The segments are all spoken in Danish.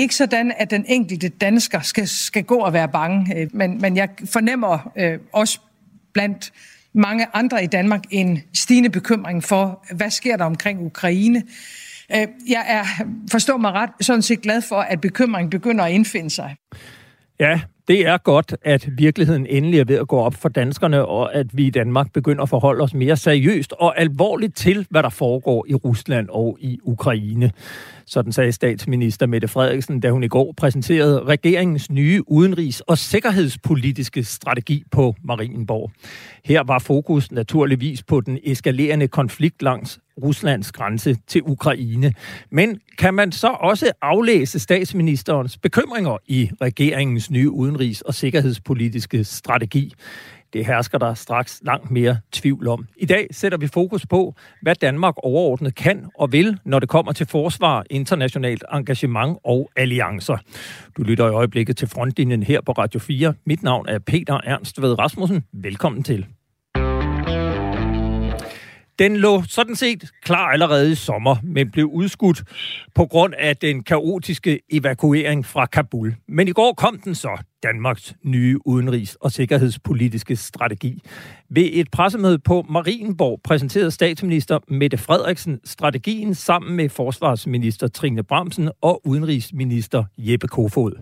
er ikke sådan, at den enkelte dansker skal, skal gå og være bange, øh, men, men jeg fornemmer øh, også blandt mange andre i Danmark en stigende bekymring for, hvad sker der omkring Ukraine. Øh, jeg er, forstår mig ret, sådan set glad for, at bekymringen begynder at indfinde sig. Ja, det er godt, at virkeligheden endelig er ved at gå op for danskerne, og at vi i Danmark begynder at forholde os mere seriøst og alvorligt til, hvad der foregår i Rusland og i Ukraine. Sådan sagde statsminister Mette Frederiksen, da hun i går præsenterede regeringens nye udenrigs- og sikkerhedspolitiske strategi på Marienborg. Her var fokus naturligvis på den eskalerende konflikt langs Ruslands grænse til Ukraine. Men kan man så også aflæse statsministerens bekymringer i regeringens nye udenrigs- og sikkerhedspolitiske strategi? Det hersker der straks langt mere tvivl om. I dag sætter vi fokus på, hvad Danmark overordnet kan og vil, når det kommer til forsvar, internationalt engagement og alliancer. Du lytter i øjeblikket til frontlinjen her på Radio 4. Mit navn er Peter Ernst Ved Rasmussen. Velkommen til. Den lå sådan set klar allerede i sommer, men blev udskudt på grund af den kaotiske evakuering fra Kabul. Men i går kom den så, Danmarks nye udenrigs- og sikkerhedspolitiske strategi. Ved et pressemøde på Marienborg præsenterede statsminister Mette Frederiksen strategien sammen med forsvarsminister Trine Bramsen og udenrigsminister Jeppe Kofod.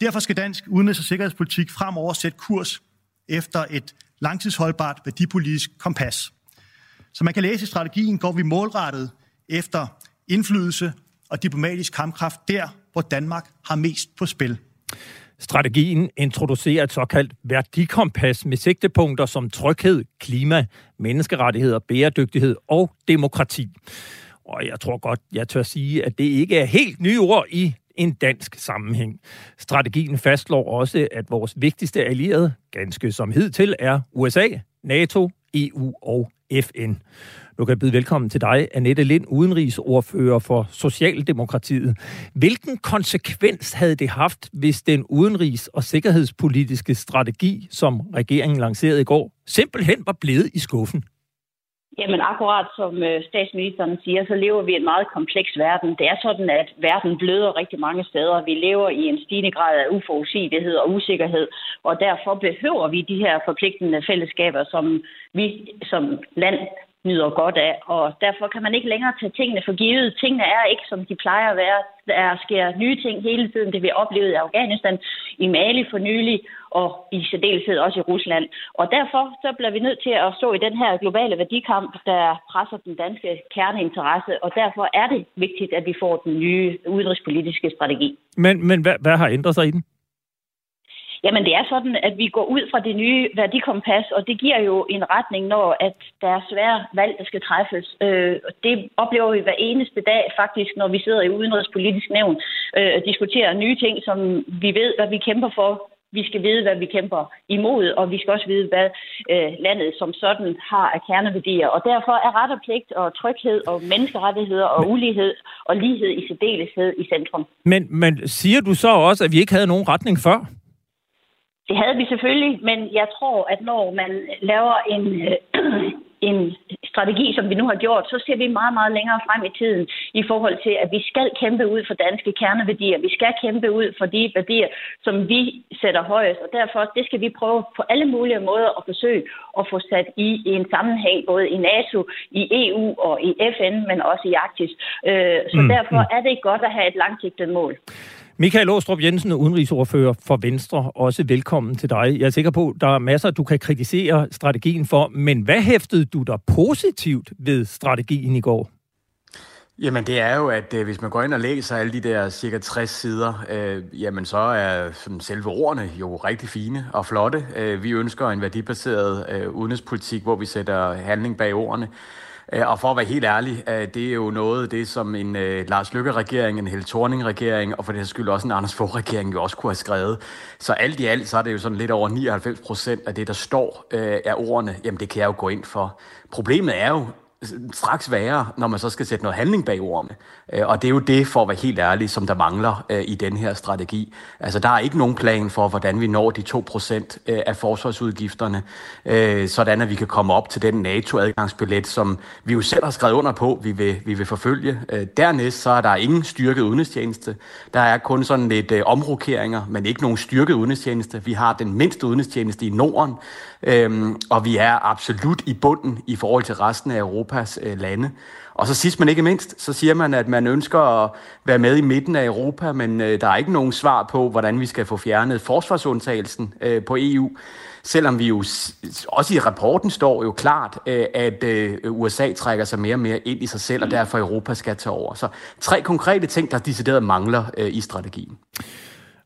Derfor skal dansk udenrigs- og sikkerhedspolitik fremover sætte kurs efter et langtidsholdbart værdipolitisk kompas. Som man kan læse i strategien, går vi målrettet efter indflydelse og diplomatisk kampkraft der, hvor Danmark har mest på spil. Strategien introducerer et såkaldt værdikompas med sigtepunkter som tryghed, klima, menneskerettigheder, bæredygtighed og demokrati. Og jeg tror godt, jeg tør sige, at det ikke er helt nye ord i en dansk sammenhæng. Strategien fastslår også, at vores vigtigste allierede, ganske som hidtil, er USA, NATO, EU og FN. Nu kan jeg byde velkommen til dig, Annette Lind, udenrigsordfører for Socialdemokratiet. Hvilken konsekvens havde det haft, hvis den udenrigs- og sikkerhedspolitiske strategi, som regeringen lancerede i går, simpelthen var blevet i skuffen? Jamen akkurat som øh, statsministeren siger, så lever vi i en meget kompleks verden. Det er sådan, at verden bløder rigtig mange steder. Vi lever i en stigende grad af uforudsigelighed og usikkerhed, og derfor behøver vi de her forpligtende fællesskaber, som vi som land nyder godt af, og derfor kan man ikke længere tage tingene for givet. Tingene er ikke, som de plejer at være. Der sker nye ting hele tiden. Det vi oplevede i Afghanistan, i Mali for nylig, og i særdeleshed også i Rusland. Og derfor så bliver vi nødt til at stå i den her globale værdikamp, der presser den danske kerneinteresse, og derfor er det vigtigt, at vi får den nye udenrigspolitiske strategi. Men, men hvad, hvad har ændret sig i den? Jamen det er sådan, at vi går ud fra det nye værdikompas, og det giver jo en retning, når at der er svære valg, der skal træffes. Øh, det oplever vi hver eneste dag faktisk, når vi sidder i udenrigspolitisk nævn øh, og diskuterer nye ting, som vi ved, hvad vi kæmper for. Vi skal vide, hvad vi kæmper imod, og vi skal også vide, hvad øh, landet som sådan har af kerneværdier. Og derfor er ret og pligt og tryghed og menneskerettigheder og ulighed og lighed i særdeleshed i centrum. Men, men siger du så også, at vi ikke havde nogen retning før? Det havde vi selvfølgelig, men jeg tror, at når man laver en, øh, en strategi, som vi nu har gjort, så ser vi meget, meget længere frem i tiden i forhold til, at vi skal kæmpe ud for danske kerneværdier. Vi skal kæmpe ud for de værdier, som vi sætter højest, og derfor det skal vi prøve på alle mulige måder at forsøge at få sat i, en sammenhæng, både i NATO, i EU og i FN, men også i Arktis. Øh, så mm, derfor mm. er det godt at have et langsigtet mål. Michael Åstrup Jensen, udenrigsordfører for Venstre, også velkommen til dig. Jeg er sikker på, at der er masser, du kan kritisere strategien for, men hvad hæftede du der positivt ved strategien i går? Jamen det er jo, at øh, hvis man går ind og læser alle de der cirka 60 sider, øh, jamen så er sådan, selve ordene jo rigtig fine og flotte. Øh, vi ønsker en værdibaseret øh, udenrigspolitik, hvor vi sætter handling bag ordene. Øh, og for at være helt ærlig, øh, det er jo noget det, som en uh, Lars Løkke-regering, en Helle Thorning-regering, og for det skyld også en Anders Fogh-regering jo også kunne have skrevet. Så alt i alt, så er det jo sådan lidt over 99 procent af det, der står uh, af ordene, jamen det kan jeg jo gå ind for. Problemet er jo, straks værre, når man så skal sætte noget handling bag ordene. Øh, og det er jo det, for at være helt ærlig, som der mangler øh, i den her strategi. Altså, der er ikke nogen plan for, hvordan vi når de 2% øh, af forsvarsudgifterne, sådan at vi kan komme op til den NATO-adgangsbillet, som vi jo selv har skrevet under på, vi vil, vi vil forfølge. Dernæst så er der ingen styrket udenrigstjeneste. Der er kun sådan lidt omrokeringer, men ikke nogen styrket udenrigstjeneste. Vi har den mindste udenrigstjeneste i Norden, øhm, og vi er absolut i bunden i forhold til resten af Europa. Europas øh, lande. Og så sidst men ikke mindst, så siger man, at man ønsker at være med i midten af Europa, men øh, der er ikke nogen svar på, hvordan vi skal få fjernet forsvarsundtagelsen øh, på EU. Selvom vi jo også i rapporten står jo klart, øh, at øh, USA trækker sig mere og mere ind i sig selv, og derfor Europa skal tage over. Så tre konkrete ting, der decideret mangler øh, i strategien.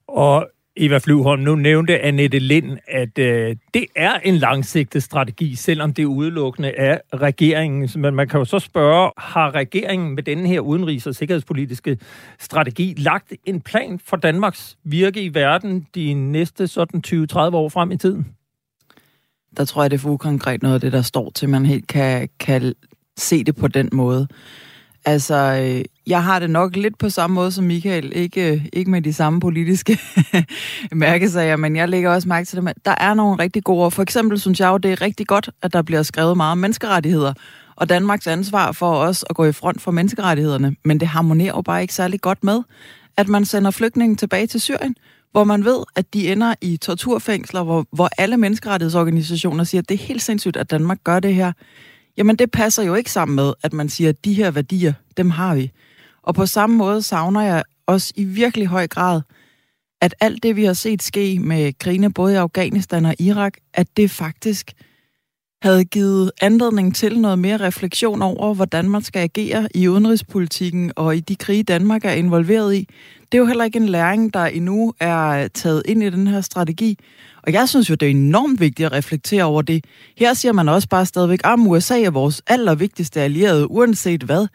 Og Eva Flyvholm, nu nævnte Annette Lind, at øh, det er en langsigtet strategi, selvom det udelukkende er regeringen. Men man kan jo så spørge, har regeringen med denne her udenrigs- og sikkerhedspolitiske strategi lagt en plan for Danmarks virke i verden de næste sådan 20-30 år frem i tiden? Der tror jeg, det er for ukonkret noget af det, der står til, man helt kan, kan se det på den måde. Altså, øh, jeg har det nok lidt på samme måde som Michael. Ikke, øh, ikke med de samme politiske mærkesager, men jeg lægger også mærke til det. Der er nogle rigtig gode ord. For eksempel synes jeg jo, det er rigtig godt, at der bliver skrevet meget om menneskerettigheder. Og Danmarks ansvar for os at gå i front for menneskerettighederne. Men det harmonerer jo bare ikke særlig godt med, at man sender flygtninge tilbage til Syrien hvor man ved, at de ender i torturfængsler, hvor, hvor alle menneskerettighedsorganisationer siger, at det er helt sindssygt, at Danmark gør det her. Jamen det passer jo ikke sammen med, at man siger, at de her værdier, dem har vi. Og på samme måde savner jeg også i virkelig høj grad, at alt det, vi har set ske med krigene både i Afghanistan og Irak, at det faktisk havde givet anledning til noget mere refleksion over, hvordan man skal agere i udenrigspolitikken og i de krige, Danmark er involveret i. Det er jo heller ikke en læring, der endnu er taget ind i den her strategi. Og jeg synes jo, det er enormt vigtigt at reflektere over det. Her siger man også bare stadigvæk, ah, at USA er vores allervigtigste allierede, uanset hvad.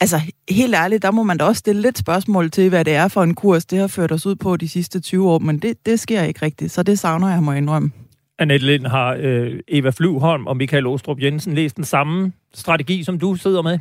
Altså, helt ærligt, der må man da også stille lidt spørgsmål til, hvad det er for en kurs, det har ført os ud på de sidste 20 år, men det, det sker ikke rigtigt, så det savner jeg, må indrømme. Annette Lind har øh, Eva Flyvholm og Michael Ostrup Jensen læst den samme strategi, som du sidder med?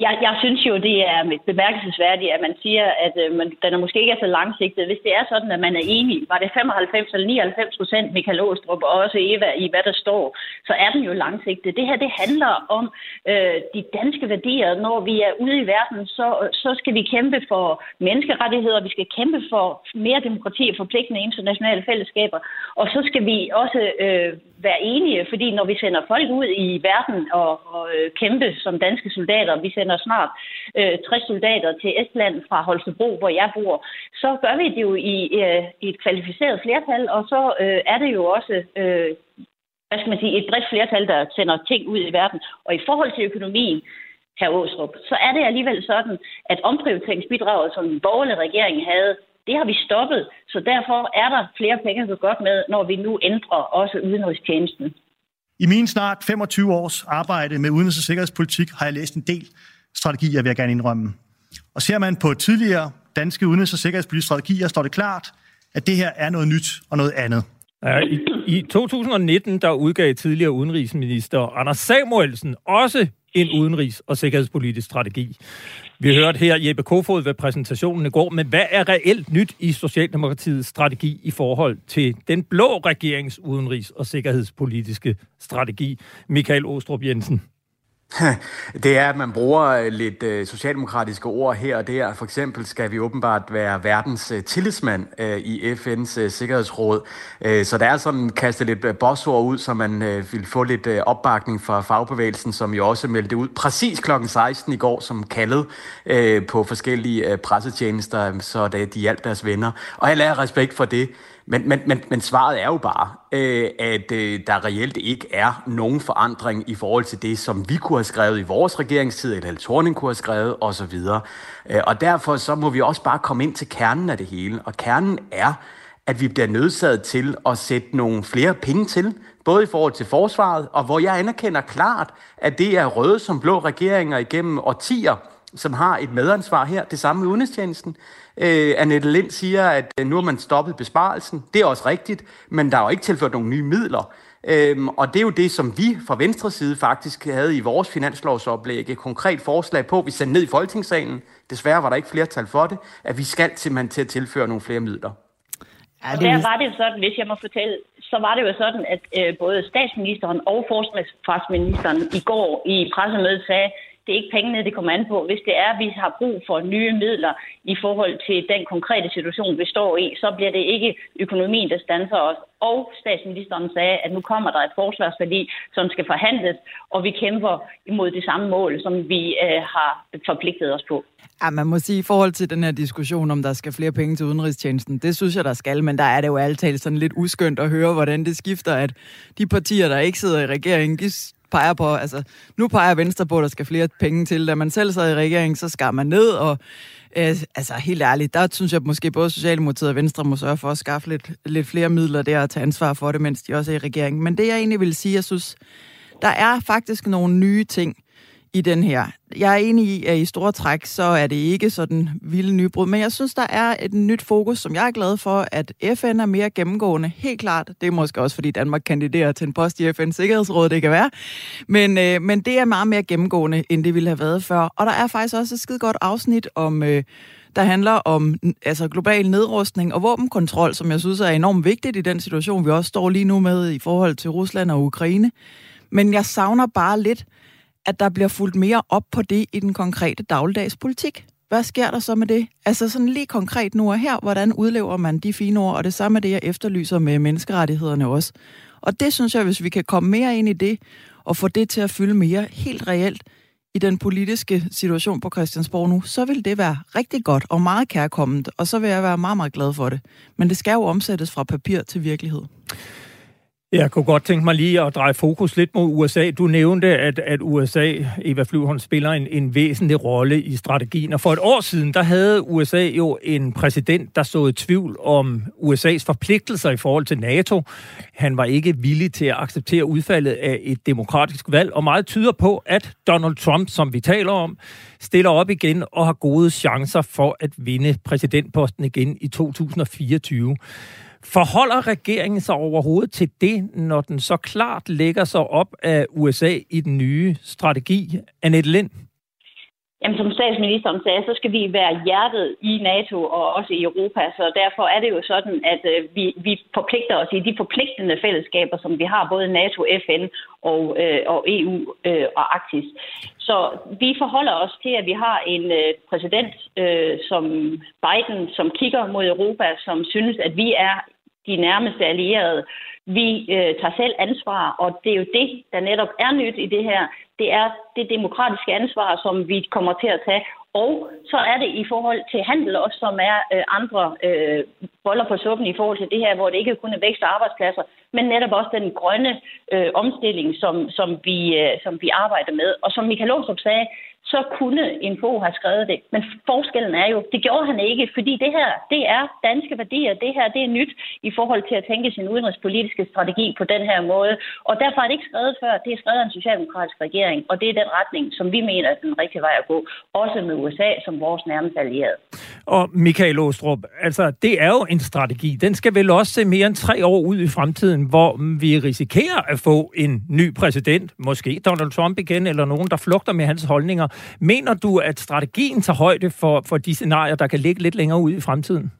Jeg, jeg synes jo, det er bemærkelsesværdigt, at man siger, at øh, man, den er måske ikke er så langsigtet. Hvis det er sådan, at man er enig, var det 95 eller 99 procent Michael Åstrup og også Eva i, hvad der står, så er den jo langsigtet. Det her, det handler om øh, de danske værdier. Når vi er ude i verden, så, så skal vi kæmpe for menneskerettigheder, vi skal kæmpe for mere demokrati og forpligtende internationale fællesskaber, og så skal vi også øh, være enige, fordi når vi sender folk ud i verden og, og øh, kæmpe som danske soldater, vi sender snart øh, 60 soldater til Estland fra Holstebro, hvor jeg bor, så gør vi det jo i, øh, i et kvalificeret flertal, og så øh, er det jo også øh, hvad skal man sige, et bredt flertal, der sender ting ud i verden. Og i forhold til økonomien, her Åstrup, så er det alligevel sådan, at omprioriteringsbidraget, som den borgerlige regering havde, det har vi stoppet, så derfor er der flere penge at godt med, når vi nu ændrer også udenrigstjenesten. I min snart 25 års arbejde med udenrigs- og sikkerhedspolitik har jeg læst en del strategier, vil jeg gerne indrømme. Og ser man på tidligere danske udenrigs- og sikkerhedspolitiske strategier, står det klart, at det her er noget nyt og noget andet. Ja, i, I 2019 der udgav tidligere udenrigsminister Anders Samuelsen også en udenrigs- og sikkerhedspolitisk strategi. Vi hørte her Jeppe Kofod ved præsentationen i går, men hvad er reelt nyt i Socialdemokratiets strategi i forhold til den blå regerings udenrigs- og sikkerhedspolitiske strategi? Michael Ostrup Jensen. Det er, at man bruger øh, lidt øh, socialdemokratiske ord her og der. For eksempel skal vi åbenbart være verdens øh, tillidsmand øh, i FN's øh, Sikkerhedsråd. Øh, så der er sådan kastet lidt bossord ud, så man vil få lidt opbakning fra fagbevægelsen, som jo også meldte ud præcis klokken 16 i går, som kaldet på forskellige pressetjenester, så det, de hjalp deres venner. Og jeg lader respekt for det. Men, men, men, men svaret er jo bare, øh, at øh, der reelt ikke er nogen forandring i forhold til det, som vi kunne have skrevet i vores regeringstid, eller Thorning kunne have skrevet osv. Øh, og derfor så må vi også bare komme ind til kernen af det hele. Og kernen er, at vi bliver nødsaget til at sætte nogle flere penge til, både i forhold til forsvaret, og hvor jeg anerkender klart, at det er røde som blå regeringer igennem årtier som har et medansvar her. Det samme med udenrigstjenesten. Øh, Annette Lind siger, at øh, nu har man stoppet besparelsen. Det er også rigtigt, men der er jo ikke tilført nogle nye midler. Øhm, og det er jo det, som vi fra venstre side faktisk havde i vores finanslovsoplæg et konkret forslag på, vi sendte ned i Folketingssalen. Desværre var der ikke flertal for det, at vi skal simpelthen til at tilføre nogle flere midler. Ja, det... Og der var det sådan, hvis jeg må fortælle, så var det jo sådan, at øh, både statsministeren og forsvarsministeren i går i pressemødet sagde, det er ikke pengene, det kommer an på. Hvis det er, at vi har brug for nye midler i forhold til den konkrete situation, vi står i, så bliver det ikke økonomien, der standser os. Og statsministeren sagde, at nu kommer der et forsvarsforlig, som skal forhandles, og vi kæmper imod det samme mål, som vi øh, har forpligtet os på. Ja, man må sige, i forhold til den her diskussion, om der skal flere penge til udenrigstjenesten, det synes jeg, der skal, men der er det jo altid sådan lidt uskyndt at høre, hvordan det skifter, at de partier, der ikke sidder i regeringen, de peger på, altså, nu peger Venstre på, at der skal flere penge til. Da man selv sad i regeringen, så skar man ned, og øh, altså helt ærligt, der synes jeg måske både Socialdemokratiet og Venstre må sørge for at skaffe lidt, lidt flere midler der og tage ansvar for det, mens de også er i regeringen. Men det jeg egentlig vil sige, jeg synes, der er faktisk nogle nye ting, i den her. Jeg er enig i, at i store træk, så er det ikke sådan vilde nybrud, men jeg synes, der er et nyt fokus, som jeg er glad for, at FN er mere gennemgående. Helt klart. Det er måske også, fordi Danmark kandiderer til en post i FN's Sikkerhedsråd, det kan være. Men, øh, men det er meget mere gennemgående, end det ville have været før. Og der er faktisk også et skide godt afsnit om... Øh, der handler om altså global nedrustning og våbenkontrol, som jeg synes er enormt vigtigt i den situation, vi også står lige nu med i forhold til Rusland og Ukraine. Men jeg savner bare lidt, at der bliver fuldt mere op på det i den konkrete dagligdags politik. Hvad sker der så med det? Altså sådan lige konkret nu og her, hvordan udlever man de fine ord, og det samme er det, jeg efterlyser med menneskerettighederne også. Og det synes jeg, hvis vi kan komme mere ind i det, og få det til at fylde mere helt reelt i den politiske situation på Christiansborg nu, så vil det være rigtig godt og meget kærkomment, og så vil jeg være meget, meget glad for det. Men det skal jo omsættes fra papir til virkelighed. Jeg kunne godt tænke mig lige at dreje fokus lidt mod USA. Du nævnte, at, at USA, Eva Flyvholm, spiller en, en væsentlig rolle i strategien. Og for et år siden, der havde USA jo en præsident, der så i tvivl om USA's forpligtelser i forhold til NATO. Han var ikke villig til at acceptere udfaldet af et demokratisk valg, og meget tyder på, at Donald Trump, som vi taler om, stiller op igen og har gode chancer for at vinde præsidentposten igen i 2024. Forholder regeringen sig overhovedet til det, når den så klart lægger sig op af USA i den nye strategi? Annette Lind? Jamen, som statsministeren sagde, så skal vi være hjertet i NATO og også i Europa, så derfor er det jo sådan, at øh, vi, vi forpligter os i de forpligtende fællesskaber, som vi har, både NATO, FN og, øh, og EU øh, og Arktis. Så vi forholder os til, at vi har en øh, præsident øh, som Biden, som kigger mod Europa, som synes, at vi er de nærmeste allierede. Vi øh, tager selv ansvar, og det er jo det, der netop er nyt i det her. Det er det demokratiske ansvar, som vi kommer til at tage. Og så er det i forhold til handel også, som er øh, andre øh, boller på suppen i forhold til det her, hvor det ikke kun er vækst og arbejdspladser, men netop også den grønne øh, omstilling, som, som, vi, øh, som vi arbejder med. Og som Michael Aarhus sagde, så kunne en få have skrevet det. Men forskellen er jo, det gjorde han ikke, fordi det her, det er danske værdier. Det her, det er nyt i forhold til at tænke sin udenrigspolitiske strategi på den her måde. Og derfor er det ikke skrevet før. Det er skrevet af en socialdemokratisk regering, og det er den retning, som vi mener er den rigtige vej at gå. Også med USA som vores nærmeste allierede. Og Michael Åstrup, altså det er jo en strategi. Den skal vel også se mere end tre år ud i fremtiden, hvor vi risikerer at få en ny præsident, måske Donald Trump igen, eller nogen, der flugter med hans holdninger. Mener du, at strategien tager højde for, for de scenarier, der kan ligge lidt længere ud i fremtiden?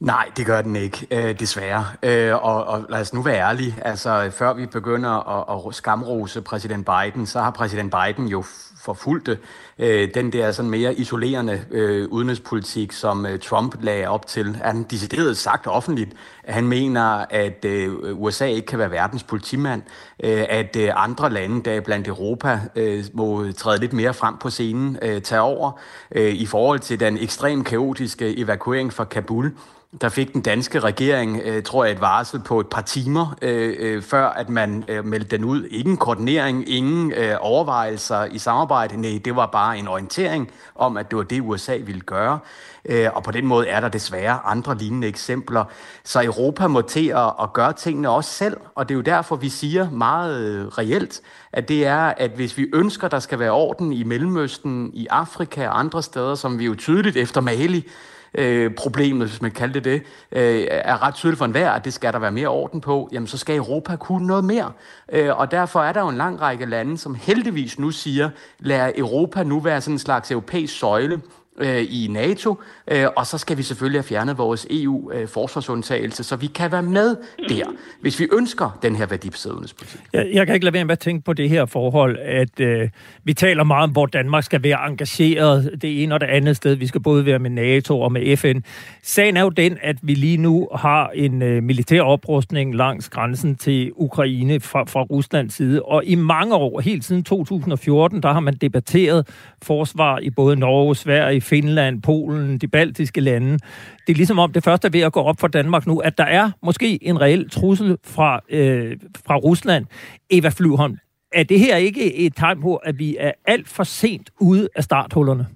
Nej, det gør den ikke, øh, desværre. Øh, og, og lad os nu være ærlige. Altså, før vi begynder at, at skamrose præsident Biden, så har præsident Biden jo forfulgte øh, den der sådan mere isolerende øh, udenrigspolitik, som øh, Trump lagde op til. Han decideret sagt offentligt, at han mener, at øh, USA ikke kan være verdens politimand, øh, at øh, andre lande, der blandt Europa, øh, må træde lidt mere frem på scenen, øh, tage over øh, i forhold til den ekstremt kaotiske evakuering fra Kabul der fik den danske regering, øh, tror jeg, et varsel på et par timer, øh, øh, før at man øh, meldte den ud. Ingen koordinering, ingen øh, overvejelser i samarbejde. Nej, det var bare en orientering om, at det var det, USA ville gøre. Øh, og på den måde er der desværre andre lignende eksempler. Så Europa må til at, at gøre tingene også selv, og det er jo derfor, vi siger meget øh, reelt, at det er, at hvis vi ønsker, der skal være orden i Mellemøsten, i Afrika og andre steder, som vi jo tydeligt efter Mali øh, problemet, hvis man kalder det det, øh, er ret tydeligt for enhver, at det skal der være mere orden på, jamen så skal Europa kunne noget mere. Øh, og derfor er der jo en lang række lande, som heldigvis nu siger, lad Europa nu være sådan en slags europæisk søjle, øh, i NATO, øh, og så skal vi selvfølgelig have fjernet vores EU-forsvarsundtagelse, øh, så vi kan være med der, hvis vi ønsker den her værdibaserede udenrigspolitik. Jeg, jeg kan ikke lade være med at tænke på det her forhold, at øh, vi taler meget om, hvor Danmark skal være engageret det ene og det andet sted. Vi skal både være med NATO og med FN. Sagen er jo den, at vi lige nu har en øh, militær oprustning langs grænsen til Ukraine fra, fra Ruslands side, og i mange år, helt siden 2014, der har man debatteret forsvar i både Norge, Sverige, Finland, Polen, de baltiske lande. Det er ligesom om det første er ved at gå op for Danmark nu, at der er måske en reel trussel fra, øh, fra Rusland. Eva Flyvholm, er det her ikke et tegn på, at vi er alt for sent ude af starthullerne?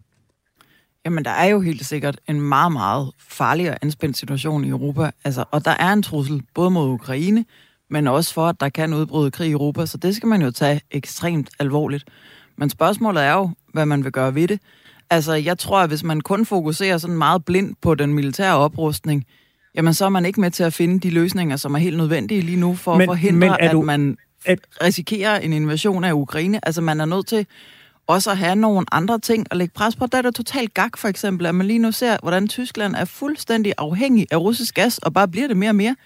Jamen, der er jo helt sikkert en meget, meget farlig og anspændt situation i Europa. Altså, og der er en trussel både mod Ukraine, men også for, at der kan udbryde krig i Europa. Så det skal man jo tage ekstremt alvorligt. Men spørgsmålet er jo, hvad man vil gøre ved det. Altså, jeg tror, at hvis man kun fokuserer sådan meget blindt på den militære oprustning, jamen så er man ikke med til at finde de løsninger, som er helt nødvendige lige nu for men, at forhindre, men du, at man at... risikerer en invasion af Ukraine. Altså, man er nødt til også at have nogle andre ting at lægge pres på. Der er det totalt gak, for eksempel, at man lige nu ser, hvordan Tyskland er fuldstændig afhængig af russisk gas, og bare bliver det mere og mere.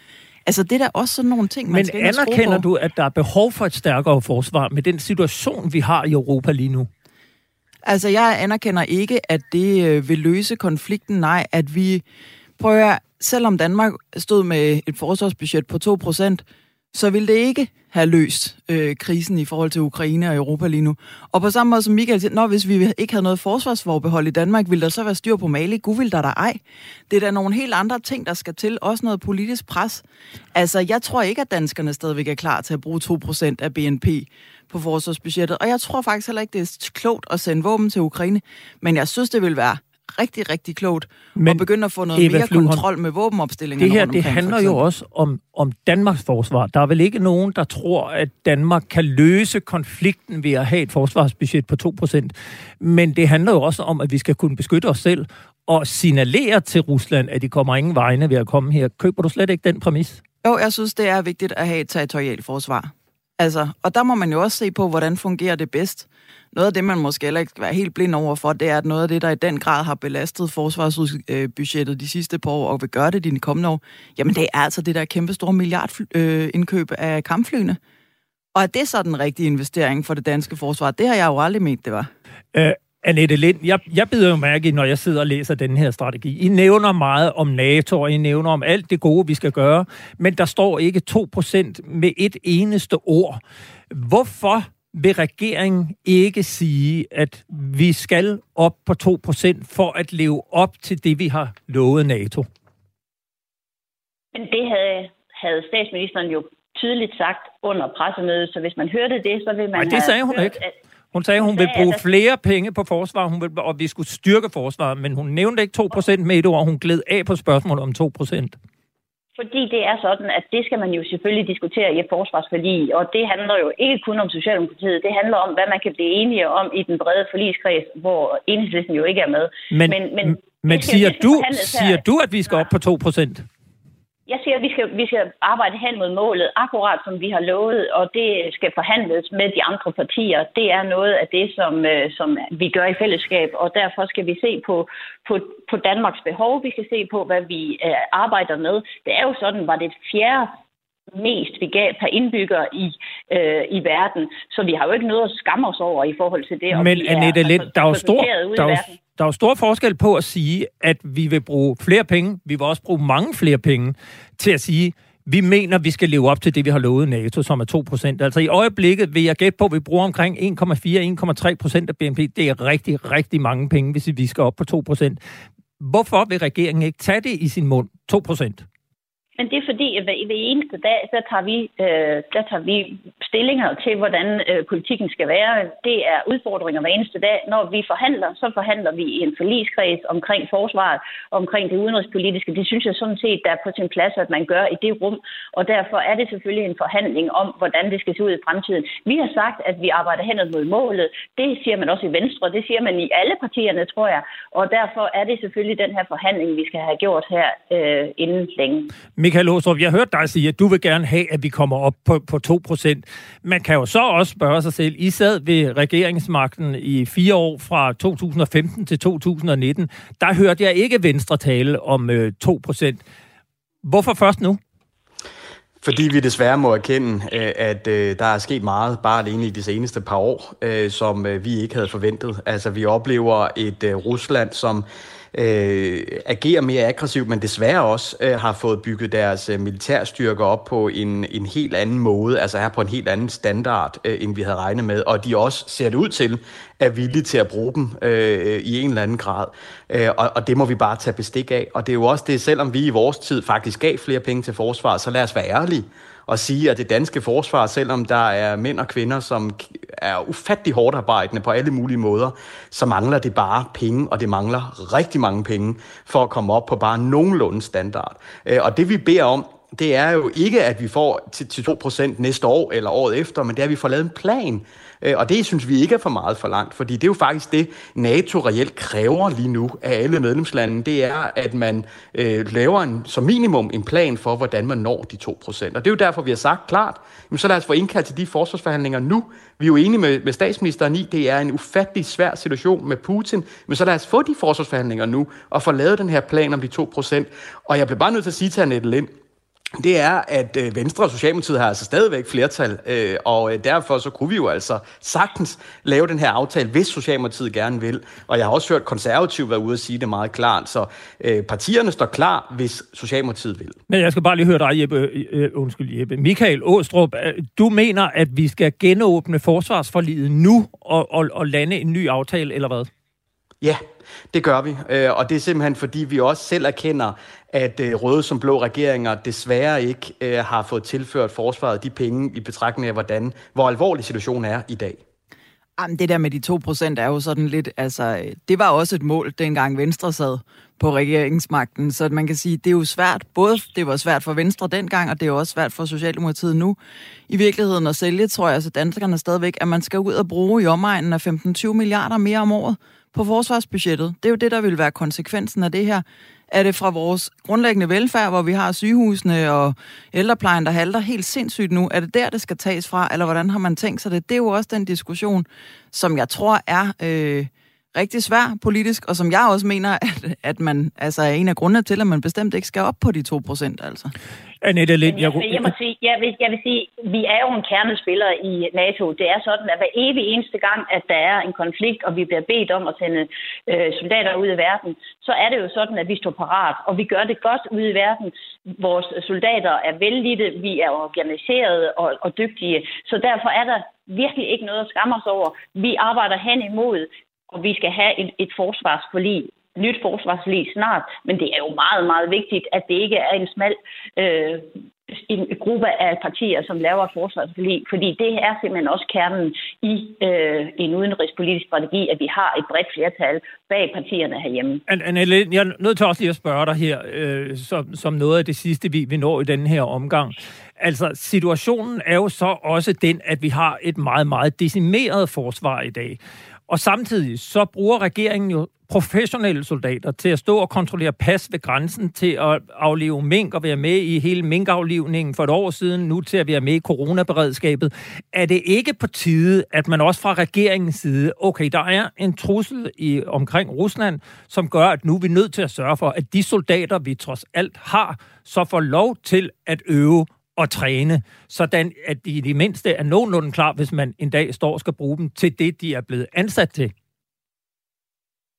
Altså, det er da også sådan nogle ting, man Men skal anerkender du, at der er behov for et stærkere forsvar med den situation, vi har i Europa lige nu? Altså, jeg anerkender ikke, at det øh, vil løse konflikten. Nej, at vi prøver, selvom Danmark stod med et forsvarsbudget på 2%, så vil det ikke have løst øh, krisen i forhold til Ukraine og Europa lige nu. Og på samme måde som Michael siger, når hvis vi ikke havde noget forsvarsforbehold i Danmark, ville der så være styr på Mali? Gud vil der da ej. Det er da nogle helt andre ting, der skal til. Også noget politisk pres. Altså, jeg tror ikke, at danskerne stadigvæk er klar til at bruge 2% af BNP på forsvarsbudgettet. Og jeg tror faktisk heller ikke, det er klogt at sende våben til Ukraine. Men jeg synes, det vil være rigtig, rigtig klogt Men at begynde at få noget Eva mere Fluhånd, kontrol med våbenopstillingen. Det her, det handler jo også om, om Danmarks forsvar. Der er vel ikke nogen, der tror, at Danmark kan løse konflikten ved at have et forsvarsbudget på 2%. Men det handler jo også om, at vi skal kunne beskytte os selv og signalere til Rusland, at de kommer ingen vegne ved at komme her. Køber du slet ikke den præmis? Jo, jeg synes, det er vigtigt at have et territorialt forsvar. Altså, og der må man jo også se på, hvordan fungerer det bedst. Noget af det, man måske heller ikke skal være helt blind over for, det er, at noget af det, der i den grad har belastet forsvarsbudgettet øh, de sidste par år, og vil gøre det de kommende år, jamen det er altså det der kæmpe store milliardindkøb øh, af kampflyene. Og er det så den rigtige investering for det danske forsvar? Det har jeg jo aldrig ment, det var. Æh, Annette Lind, jeg, jeg bider jo mærke når jeg sidder og læser den her strategi. I nævner meget om NATO, og I nævner om alt det gode, vi skal gøre, men der står ikke 2% med et eneste ord. Hvorfor vil regeringen ikke sige, at vi skal op på 2% for at leve op til det, vi har lovet NATO? Men det havde, havde statsministeren jo tydeligt sagt under pressemødet, så hvis man hørte det, så vil man Nej, det sagde hun hørt, ikke. At, hun sagde, hun vil bruge flere penge på forsvar, hun vil, og vi skulle styrke forsvaret, men hun nævnte ikke 2% med et ord, hun gled af på spørgsmålet om 2%. Fordi det er sådan, at det skal man jo selvfølgelig diskutere i et forsvarsforlig, og det handler jo ikke kun om Socialdemokratiet, det handler om, hvad man kan blive enige om i den brede forligskreds, hvor enhedslisten jo ikke er med. Men, men, men, men siger, du, siger du, at vi skal op på 2 procent? Jeg siger, at vi skal, vi skal arbejde hen mod målet, akkurat som vi har lovet, og det skal forhandles med de andre partier. Det er noget af det, som, øh, som vi gør i fællesskab, og derfor skal vi se på, på, på Danmarks behov. Vi skal se på, hvad vi øh, arbejder med. Det er jo sådan, var det fjerde mest vi gav per indbygger i, øh, i verden. Så vi har jo ikke noget at skamme os over i forhold til det. Men Annette Lind, der er jo stor, der er der er stor forskel på at sige, at vi vil bruge flere penge, vi vil også bruge mange flere penge, til at sige, vi mener, vi skal leve op til det, vi har lovet NATO, som er 2 procent. Altså i øjeblikket vil jeg gætte på, at vi bruger omkring 1,4-1,3 procent af BNP. Det er rigtig, rigtig mange penge, hvis vi skal op på 2 procent. Hvorfor vil regeringen ikke tage det i sin mund? 2 procent. Men det er fordi, at hver, hver eneste dag, der tager, vi, øh, der tager vi stillinger til, hvordan øh, politikken skal være. Det er udfordringer hver eneste dag. Når vi forhandler, så forhandler vi i en forligskreds omkring forsvaret, omkring det udenrigspolitiske. Det synes jeg sådan set, der er på sin plads, at man gør i det rum. Og derfor er det selvfølgelig en forhandling om, hvordan det skal se ud i fremtiden. Vi har sagt, at vi arbejder hen mod målet. Det siger man også i Venstre. Det siger man i alle partierne, tror jeg. Og derfor er det selvfølgelig den her forhandling, vi skal have gjort her øh, inden længe. Michael Åstrup, jeg hørte dig sige, at du vil gerne have, at vi kommer op på, på 2%. Man kan jo så også spørge sig selv, I sad ved regeringsmagten i fire år fra 2015 til 2019. Der hørte jeg ikke Venstre tale om øh, 2%. Hvorfor først nu? Fordi vi desværre må erkende, øh, at øh, der er sket meget bare alene i de seneste par år, øh, som vi ikke havde forventet. Altså, vi oplever et Rusland, som øh, agerer mere aggressivt, men desværre også øh, har fået bygget deres øh, militærstyrker op på en, en helt anden måde, altså her på en helt anden standard, øh, end vi havde regnet med, og de også ser det ud til, er villige til at bruge dem øh, i en eller anden grad. Øh, og, og det må vi bare tage bestik af. Og det er jo også det, selvom vi i vores tid faktisk gav flere penge til forsvaret, så lad os være ærlige og sige, at det danske forsvar, selvom der er mænd og kvinder, som er ufattelig hårdt arbejdende på alle mulige måder, så mangler det bare penge, og det mangler rigtig mange penge for at komme op på bare nogenlunde standard. Øh, og det vi beder om, det er jo ikke, at vi får til, 2% næste år eller året efter, men det er, at vi får lavet en plan, Øh, og det synes vi ikke er for meget for langt, fordi det er jo faktisk det, NATO reelt kræver lige nu af alle medlemslandene, Det er, at man øh, laver en, som minimum en plan for, hvordan man når de 2%. Og det er jo derfor, vi har sagt klart, jamen, så lad os få indkaldt til de forsvarsforhandlinger nu. Vi er jo enige med, med statsministeren i, det er en ufattelig svær situation med Putin, men så lad os få de forsvarsforhandlinger nu, og få lavet den her plan om de 2%. Og jeg bliver bare nødt til at sige til Annette Lind, det er, at øh, Venstre og Socialdemokratiet har altså stadigvæk flertal, øh, og øh, derfor så kunne vi jo altså sagtens lave den her aftale, hvis Socialdemokratiet gerne vil. Og jeg har også hørt konservativ være ude og sige det meget klart, så øh, partierne står klar, hvis Socialdemokratiet vil. Men jeg skal bare lige høre dig, Jeppe. undskyld, Jeppe. Michael Åstrup, du mener, at vi skal genåbne forsvarsforliget nu og, og, og lande en ny aftale, eller hvad? Ja, det gør vi, øh, og det er simpelthen fordi, vi også selv erkender, at øh, røde som blå regeringer desværre ikke øh, har fået tilført forsvaret de penge i betragtning af, hvordan, hvor alvorlig situationen er i dag. Jamen, det der med de 2% er jo sådan lidt, altså, det var også et mål, dengang Venstre sad på regeringsmagten. Så man kan sige, det er jo svært, både det var svært for Venstre dengang, og det er jo også svært for Socialdemokratiet nu. I virkeligheden at sælge, tror jeg, så danskerne stadigvæk, at man skal ud og bruge i omegnen af 15-20 milliarder mere om året på forsvarsbudgettet. Det er jo det, der vil være konsekvensen af det her. Er det fra vores grundlæggende velfærd, hvor vi har sygehusene og ældreplejen, der halter helt sindssygt nu? Er det der, det skal tages fra, eller hvordan har man tænkt sig det? Det er jo også den diskussion, som jeg tror er øh, rigtig svær politisk, og som jeg også mener, at, at man altså er en af grundene til, at man bestemt ikke skal op på de 2 procent. Altså. Annette Lind, jeg, jeg, jeg, må sige, jeg, vil, jeg vil sige, vi er jo en kernespiller i NATO. Det er sådan, at hver evig eneste gang, at der er en konflikt, og vi bliver bedt om at sende øh, soldater ud i verden, så er det jo sådan, at vi står parat, og vi gør det godt ude i verden. Vores soldater er vældige, vi er organiseret og, og dygtige, så derfor er der virkelig ikke noget at skamme os over. Vi arbejder hen imod, og vi skal have et, et forsvarsforlig nyt forsvarsforlig snart, men det er jo meget, meget vigtigt, at det ikke er en smal øh, en gruppe af partier, som laver et forsvarsforlig, fordi det er simpelthen også kernen i øh, en udenrigspolitisk strategi, at vi har et bredt flertal bag partierne herhjemme. Annette, jeg er nødt til også lige at spørge dig her, øh, som, som noget af det sidste, vi, vi når i denne her omgang. Altså, situationen er jo så også den, at vi har et meget, meget decimeret forsvar i dag. Og samtidig så bruger regeringen jo professionelle soldater til at stå og kontrollere pas ved grænsen, til at aflive mink og være med i hele minkaflivningen for et år siden, nu til at være med i coronaberedskabet. Er det ikke på tide, at man også fra regeringens side, okay, der er en trussel i, omkring Rusland, som gør, at nu er vi nødt til at sørge for, at de soldater, vi trods alt har, så får lov til at øve at træne, sådan at de i det mindste er nogenlunde klar, hvis man en dag står og skal bruge dem til det, de er blevet ansat til.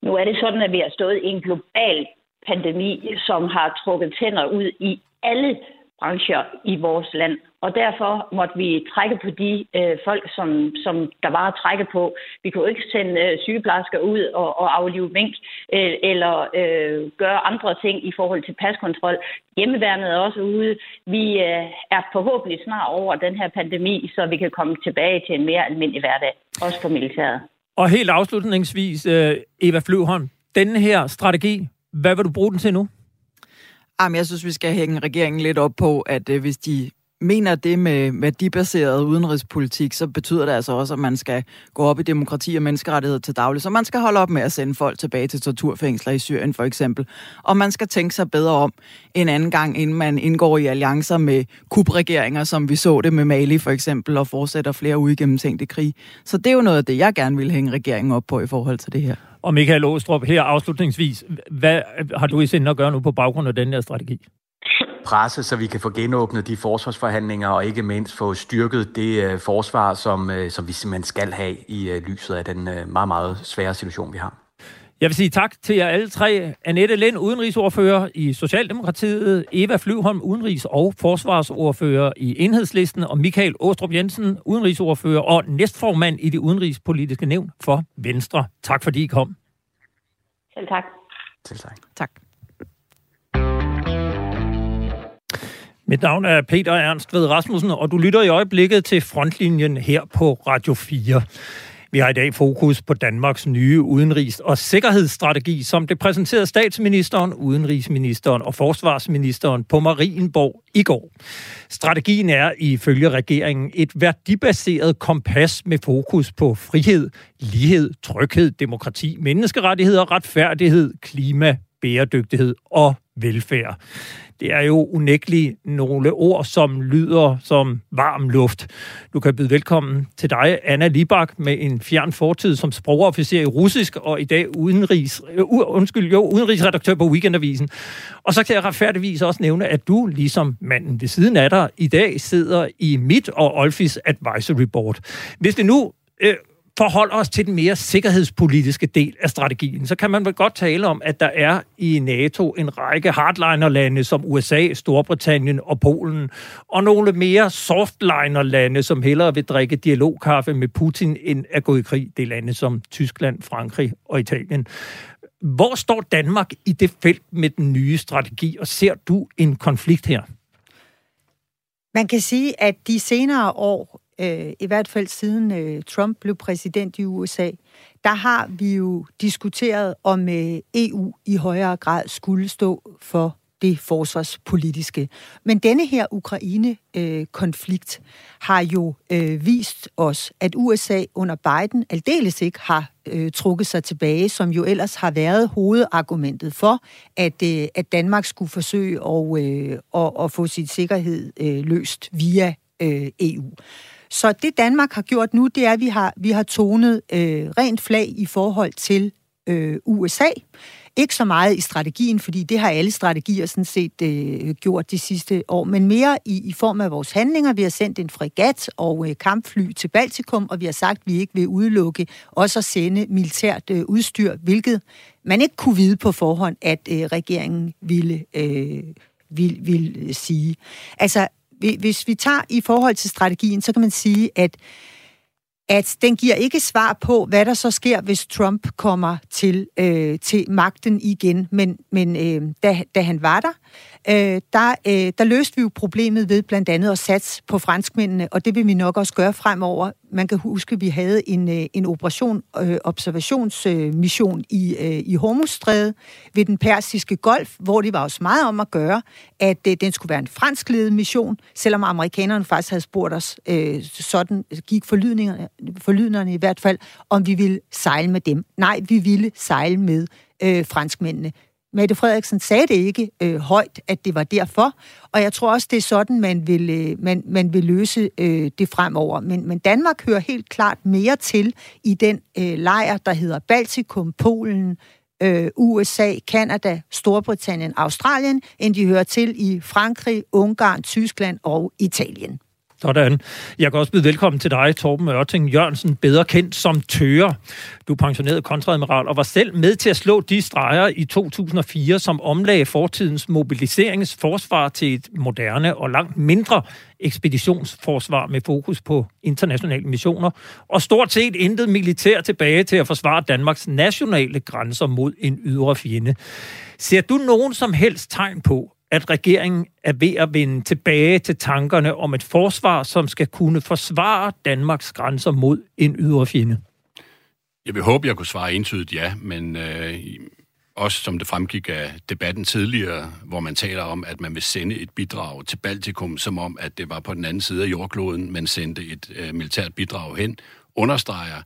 Nu er det sådan, at vi har stået i en global pandemi, som har trukket tænder ud i alle brancher i vores land. Og derfor måtte vi trække på de øh, folk, som, som der var at trække på. Vi kunne ikke sende øh, sygeplejersker ud og, og aflive mink øh, eller øh, gøre andre ting i forhold til paskontrol. Hjemmeværnet er også ude. Vi øh, er forhåbentlig snart over den her pandemi, så vi kan komme tilbage til en mere almindelig hverdag, også for militæret. Og helt afslutningsvis, øh, Eva Fløvholm, den her strategi, hvad vil du bruge den til nu? Jamen, jeg synes, vi skal hænge regeringen lidt op på, at øh, hvis de mener det med værdibaseret udenrigspolitik, så betyder det altså også, at man skal gå op i demokrati og menneskerettighed til daglig. Så man skal holde op med at sende folk tilbage til torturfængsler i Syrien for eksempel. Og man skal tænke sig bedre om en anden gang, inden man indgår i alliancer med kubregeringer, som vi så det med Mali for eksempel, og fortsætter flere uigennemtænkte krig. Så det er jo noget af det, jeg gerne vil hænge regeringen op på i forhold til det her. Og Michael Åstrup, her afslutningsvis, hvad har du i sinde at gøre nu på baggrund af den her strategi? Presse, så vi kan få genåbnet de forsvarsforhandlinger, og ikke mindst få styrket det øh, forsvar, som, øh, som vi simpelthen skal have i øh, lyset af den øh, meget, meget svære situation, vi har. Jeg vil sige tak til jer alle tre. Annette Lind, udenrigsordfører i Socialdemokratiet, Eva Flyvholm, udenrigs- og forsvarsordfører i Enhedslisten, og Michael Åstrup Jensen, udenrigsordfører og næstformand i det udenrigspolitiske nævn for Venstre. Tak fordi I kom. Selv tak. Selv tak. Tak. Mit navn er Peter Ernst ved Rasmussen, og du lytter i øjeblikket til Frontlinjen her på Radio 4. Vi har i dag fokus på Danmarks nye udenrigs- og sikkerhedsstrategi, som det præsenterede statsministeren, udenrigsministeren og forsvarsministeren på Marienborg i går. Strategien er ifølge regeringen et værdibaseret kompas med fokus på frihed, lighed, tryghed, demokrati, menneskerettigheder, retfærdighed, klima, bæredygtighed og velfærd det er jo unægteligt nogle ord, som lyder som varm luft. Du kan byde velkommen til dig, Anna Libak, med en fjern fortid som sprogofficer i russisk, og i dag udenrigs, uh, undskyld, jo, udenrigsredaktør på Weekendavisen. Og så kan jeg retfærdigvis også nævne, at du, ligesom manden ved siden af dig, i dag sidder i mit og Olfis Advisory Board. Hvis det nu øh, forholder os til den mere sikkerhedspolitiske del af strategien, så kan man vel godt tale om, at der er i NATO en række hardliner-lande som USA, Storbritannien og Polen, og nogle mere softliner-lande, som hellere vil drikke dialogkaffe med Putin, end at gå i krig. Det er lande som Tyskland, Frankrig og Italien. Hvor står Danmark i det felt med den nye strategi, og ser du en konflikt her? Man kan sige, at de senere år øh, i hvert fald siden øh, Trump blev præsident i USA, der har vi jo diskuteret, om øh, EU i højere grad skulle stå for det forsvarspolitiske. Men denne her Ukraine-konflikt øh, har jo øh, vist os, at USA under Biden aldeles ikke har øh, trukket sig tilbage, som jo ellers har været hovedargumentet for, at, øh, at Danmark skulle forsøge at, øh, at, at få sin sikkerhed øh, løst via øh, EU. Så det Danmark har gjort nu, det er, at vi har, vi har tonet øh, rent flag i forhold til øh, USA. Ikke så meget i strategien, fordi det har alle strategier sådan set øh, gjort de sidste år, men mere i, i form af vores handlinger. Vi har sendt en fregat og øh, kampfly til Baltikum, og vi har sagt, at vi ikke vil udelukke også at sende militært øh, udstyr, hvilket man ikke kunne vide på forhånd, at øh, regeringen ville, øh, ville, ville øh, sige. Altså, hvis vi tager i forhold til strategien, så kan man sige, at at den giver ikke svar på, hvad der så sker, hvis Trump kommer til, øh, til magten igen. Men, men øh, da, da han var der, øh, der, øh, der løste vi jo problemet ved blandt andet at satse på franskmændene, og det vil vi nok også gøre fremover. Man kan huske, at vi havde en, øh, en operation, øh, observationsmission øh, i, øh, i Hormuzstrædet ved den persiske golf, hvor det var også meget om at gøre, at øh, den skulle være en franskledet mission, selvom amerikanerne faktisk havde spurgt os, øh, sådan gik forlydningerne, forlydningerne i hvert fald, om vi ville sejle med dem. Nej, vi ville sejle med øh, franskmændene. Mette Frederiksen sagde det ikke øh, højt, at det var derfor, og jeg tror også, det er sådan, man vil, øh, man, man vil løse øh, det fremover. Men, men Danmark hører helt klart mere til i den øh, lejr, der hedder Baltikum, Polen, øh, USA, Kanada, Storbritannien, Australien, end de hører til i Frankrig, Ungarn, Tyskland og Italien. Sådan. Jeg kan også byde velkommen til dig, Torben Ørting Jørgensen, bedre kendt som Tøre. Du er pensioneret kontradmiral og var selv med til at slå de streger i 2004, som omlagde fortidens mobiliseringsforsvar til et moderne og langt mindre ekspeditionsforsvar med fokus på internationale missioner, og stort set intet militær tilbage til at forsvare Danmarks nationale grænser mod en ydre fjende. Ser du nogen som helst tegn på, at regeringen er ved at vende tilbage til tankerne om et forsvar, som skal kunne forsvare Danmarks grænser mod en ydre fjende? Jeg vil håbe, jeg kunne svare entydigt ja, men øh, også som det fremgik af debatten tidligere, hvor man taler om, at man vil sende et bidrag til Baltikum, som om, at det var på den anden side af jordkloden, man sendte et øh, militært bidrag hen, understreger,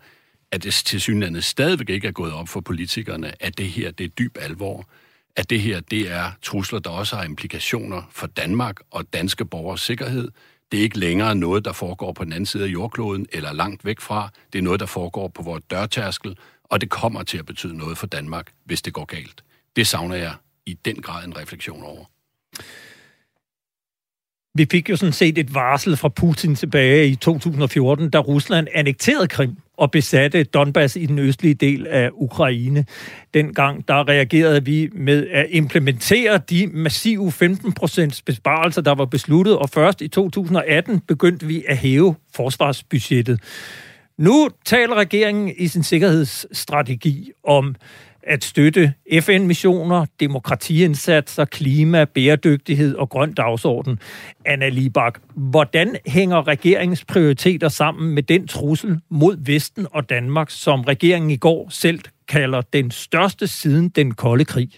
at det til synligheden stadigvæk ikke er gået op for politikerne, at det her det er dyb alvor at det her det er trusler, der også har implikationer for Danmark og danske borgers sikkerhed. Det er ikke længere noget, der foregår på den anden side af jordkloden eller langt væk fra. Det er noget, der foregår på vores dørtærskel, og det kommer til at betyde noget for Danmark, hvis det går galt. Det savner jeg i den grad en refleksion over. Vi fik jo sådan set et varsel fra Putin tilbage i 2014, da Rusland annekterede Krim og besatte Donbass i den østlige del af Ukraine. Dengang der reagerede vi med at implementere de massive 15% besparelser, der var besluttet, og først i 2018 begyndte vi at hæve forsvarsbudgettet. Nu taler regeringen i sin sikkerhedsstrategi om at støtte FN-missioner, demokratiindsatser, klima, bæredygtighed og grøn dagsorden. Anna Libak, hvordan hænger regeringens prioriteter sammen med den trussel mod Vesten og Danmark, som regeringen i går selv kalder den største siden den kolde krig?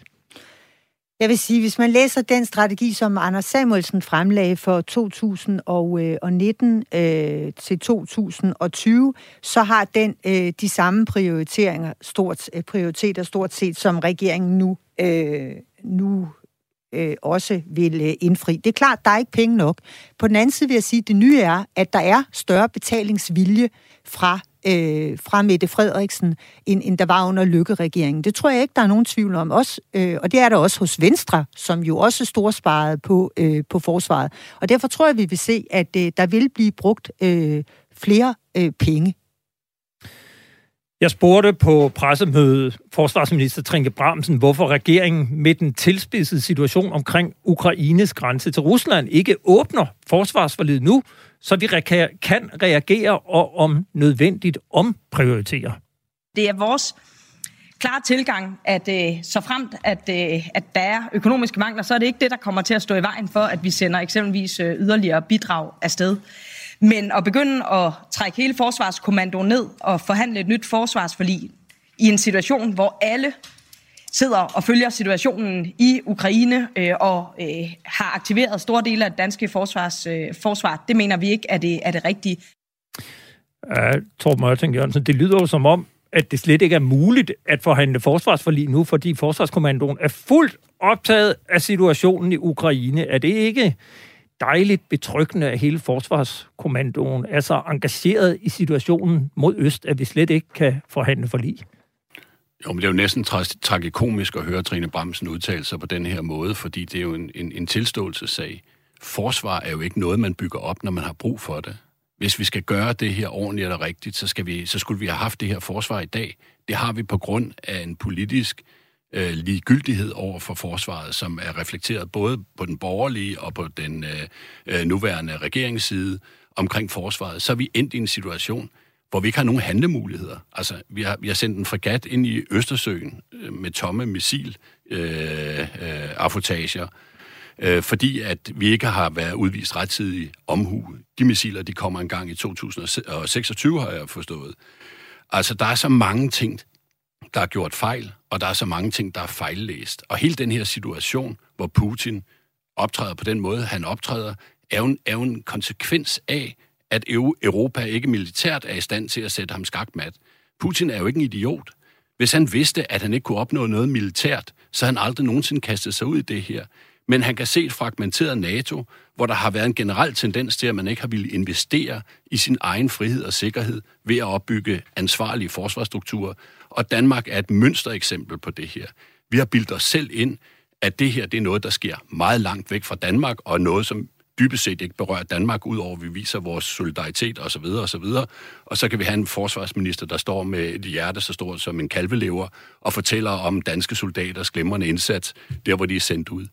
Jeg vil sige, hvis man læser den strategi, som Anders Samuelsen fremlagde for 2019 øh, til 2020, så har den øh, de samme prioriteringer, stort, øh, prioriteter stort set, som regeringen nu, øh, nu øh, også vil øh, indfri. Det er klart, der er ikke penge nok. På den anden side vil jeg sige, at det nye er, at der er større betalingsvilje fra øh, fra Mette Frederiksen, end, end der var under Lykke-regeringen. Det tror jeg ikke, der er nogen tvivl om. Også, øh, og det er der også hos Venstre, som jo også storsparede på, øh, på forsvaret. Og derfor tror jeg, vi vil se, at øh, der vil blive brugt øh, flere øh, penge jeg spurgte på pressemødet forsvarsminister Trinke Bramsen, hvorfor regeringen med den tilspidsede situation omkring Ukraines grænse til Rusland ikke åbner forsvarsforledet nu, så vi kan reagere og om nødvendigt omprioritere. Det er vores klare tilgang, at øh, så fremt, at, øh, at der er økonomiske mangler, så er det ikke det, der kommer til at stå i vejen for, at vi sender eksempelvis øh, yderligere bidrag afsted. Men at begynde at trække hele forsvarskommandoen ned og forhandle et nyt forsvarsforlig i en situation, hvor alle sidder og følger situationen i Ukraine øh, og øh, har aktiveret store dele af det danske forsvars, øh, forsvar. Det mener vi ikke er det, er det rigtige. Ja, Torben Mørting Jørgensen, det lyder jo som om, at det slet ikke er muligt at forhandle forsvarsforlig nu, fordi forsvarskommandoen er fuldt optaget af situationen i Ukraine. Er det ikke dejligt betryggende, at hele forsvarskommandoen er så engageret i situationen mod øst, at vi slet ikke kan forhandle forlig? Jo, men det er jo næsten tra- tragikomisk at høre Trine Bramsen udtale sig på den her måde, fordi det er jo en, en, en tilståelsessag. Forsvar er jo ikke noget, man bygger op, når man har brug for det. Hvis vi skal gøre det her ordentligt og rigtigt, så, skal vi, så skulle vi have haft det her forsvar i dag. Det har vi på grund af en politisk øh, ligegyldighed over for forsvaret, som er reflekteret både på den borgerlige og på den øh, øh nuværende regeringsside omkring forsvaret. Så er vi endt i en situation, hvor vi ikke har nogen handlemuligheder. Altså, vi har, vi har sendt en fregat ind i Østersøen øh, med tomme missil øh, øh, affotager, øh, fordi at vi ikke har været udvist rettidig omhu. De missiler, de kommer engang i 2026, har jeg forstået. Altså, der er så mange ting, der er gjort fejl, og der er så mange ting, der er fejllæst. Og hele den her situation, hvor Putin optræder på den måde, han optræder, er jo en, er jo en konsekvens af, at Europa ikke militært er i stand til at sætte ham skakmat. Putin er jo ikke en idiot. Hvis han vidste, at han ikke kunne opnå noget militært, så han aldrig nogensinde kastet sig ud i det her. Men han kan se et fragmenteret NATO, hvor der har været en generel tendens til, at man ikke har ville investere i sin egen frihed og sikkerhed ved at opbygge ansvarlige forsvarsstrukturer. Og Danmark er et mønstereksempel på det her. Vi har bildt os selv ind, at det her det er noget, der sker meget langt væk fra Danmark, og noget, som dybest set ikke berører Danmark, udover at vi viser vores solidaritet osv. osv. Og så kan vi have en forsvarsminister, der står med et hjerte så stort som en kalvelever, og fortæller om danske soldaters glimrende indsats, der hvor de er sendt ud.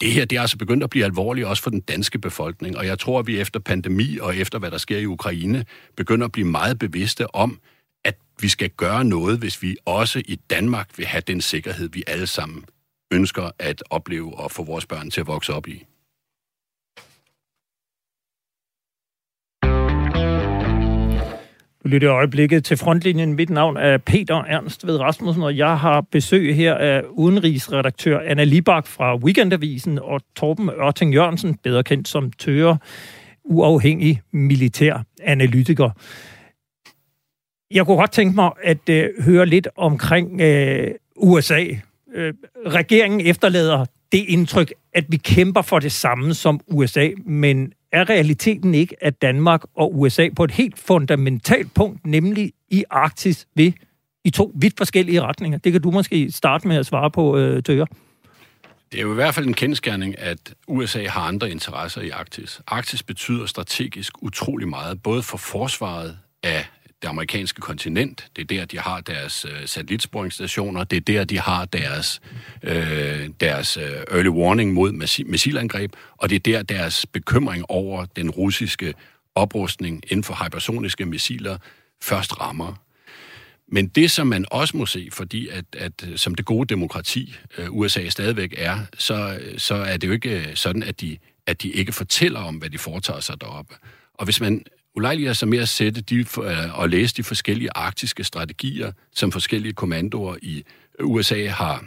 Det her det er altså begyndt at blive alvorligt også for den danske befolkning, og jeg tror, at vi efter pandemi og efter hvad der sker i Ukraine, begynder at blive meget bevidste om, at vi skal gøre noget, hvis vi også i Danmark vil have den sikkerhed, vi alle sammen ønsker at opleve og få vores børn til at vokse op i. Du lytter i øjeblikket til frontlinjen. Mit navn er Peter Ernst ved Rasmussen, og jeg har besøg her af udenrigsredaktør Anna Libak fra Weekendavisen og Torben Ørting Jørgensen, bedre kendt som Tøre, uafhængig militær analytiker. Jeg kunne godt tænke mig at øh, høre lidt omkring øh, USA. Øh, regeringen efterlader det indtryk, at vi kæmper for det samme som USA, men er realiteten ikke, at Danmark og USA på et helt fundamentalt punkt, nemlig i Arktis, vil i to vidt forskellige retninger? Det kan du måske starte med at svare på, øh, Tøger. Det er jo i hvert fald en kendskærning, at USA har andre interesser i Arktis. Arktis betyder strategisk utrolig meget, både for forsvaret af det amerikanske kontinent. Det er der, de har deres øh, satellitsporingsstationer. Det er der, de har deres, øh, deres øh, early warning mod missilangreb. Og det er der, deres bekymring over den russiske oprustning inden for hypersoniske missiler først rammer. Men det, som man også må se, fordi at, at øh, som det gode demokrati øh, USA stadigvæk er, så, så er det jo ikke øh, sådan, at de, at de ikke fortæller om, hvad de foretager sig deroppe. Og hvis man ulejliger sig med at sætte de, øh, og læse de forskellige arktiske strategier, som forskellige kommandoer i USA har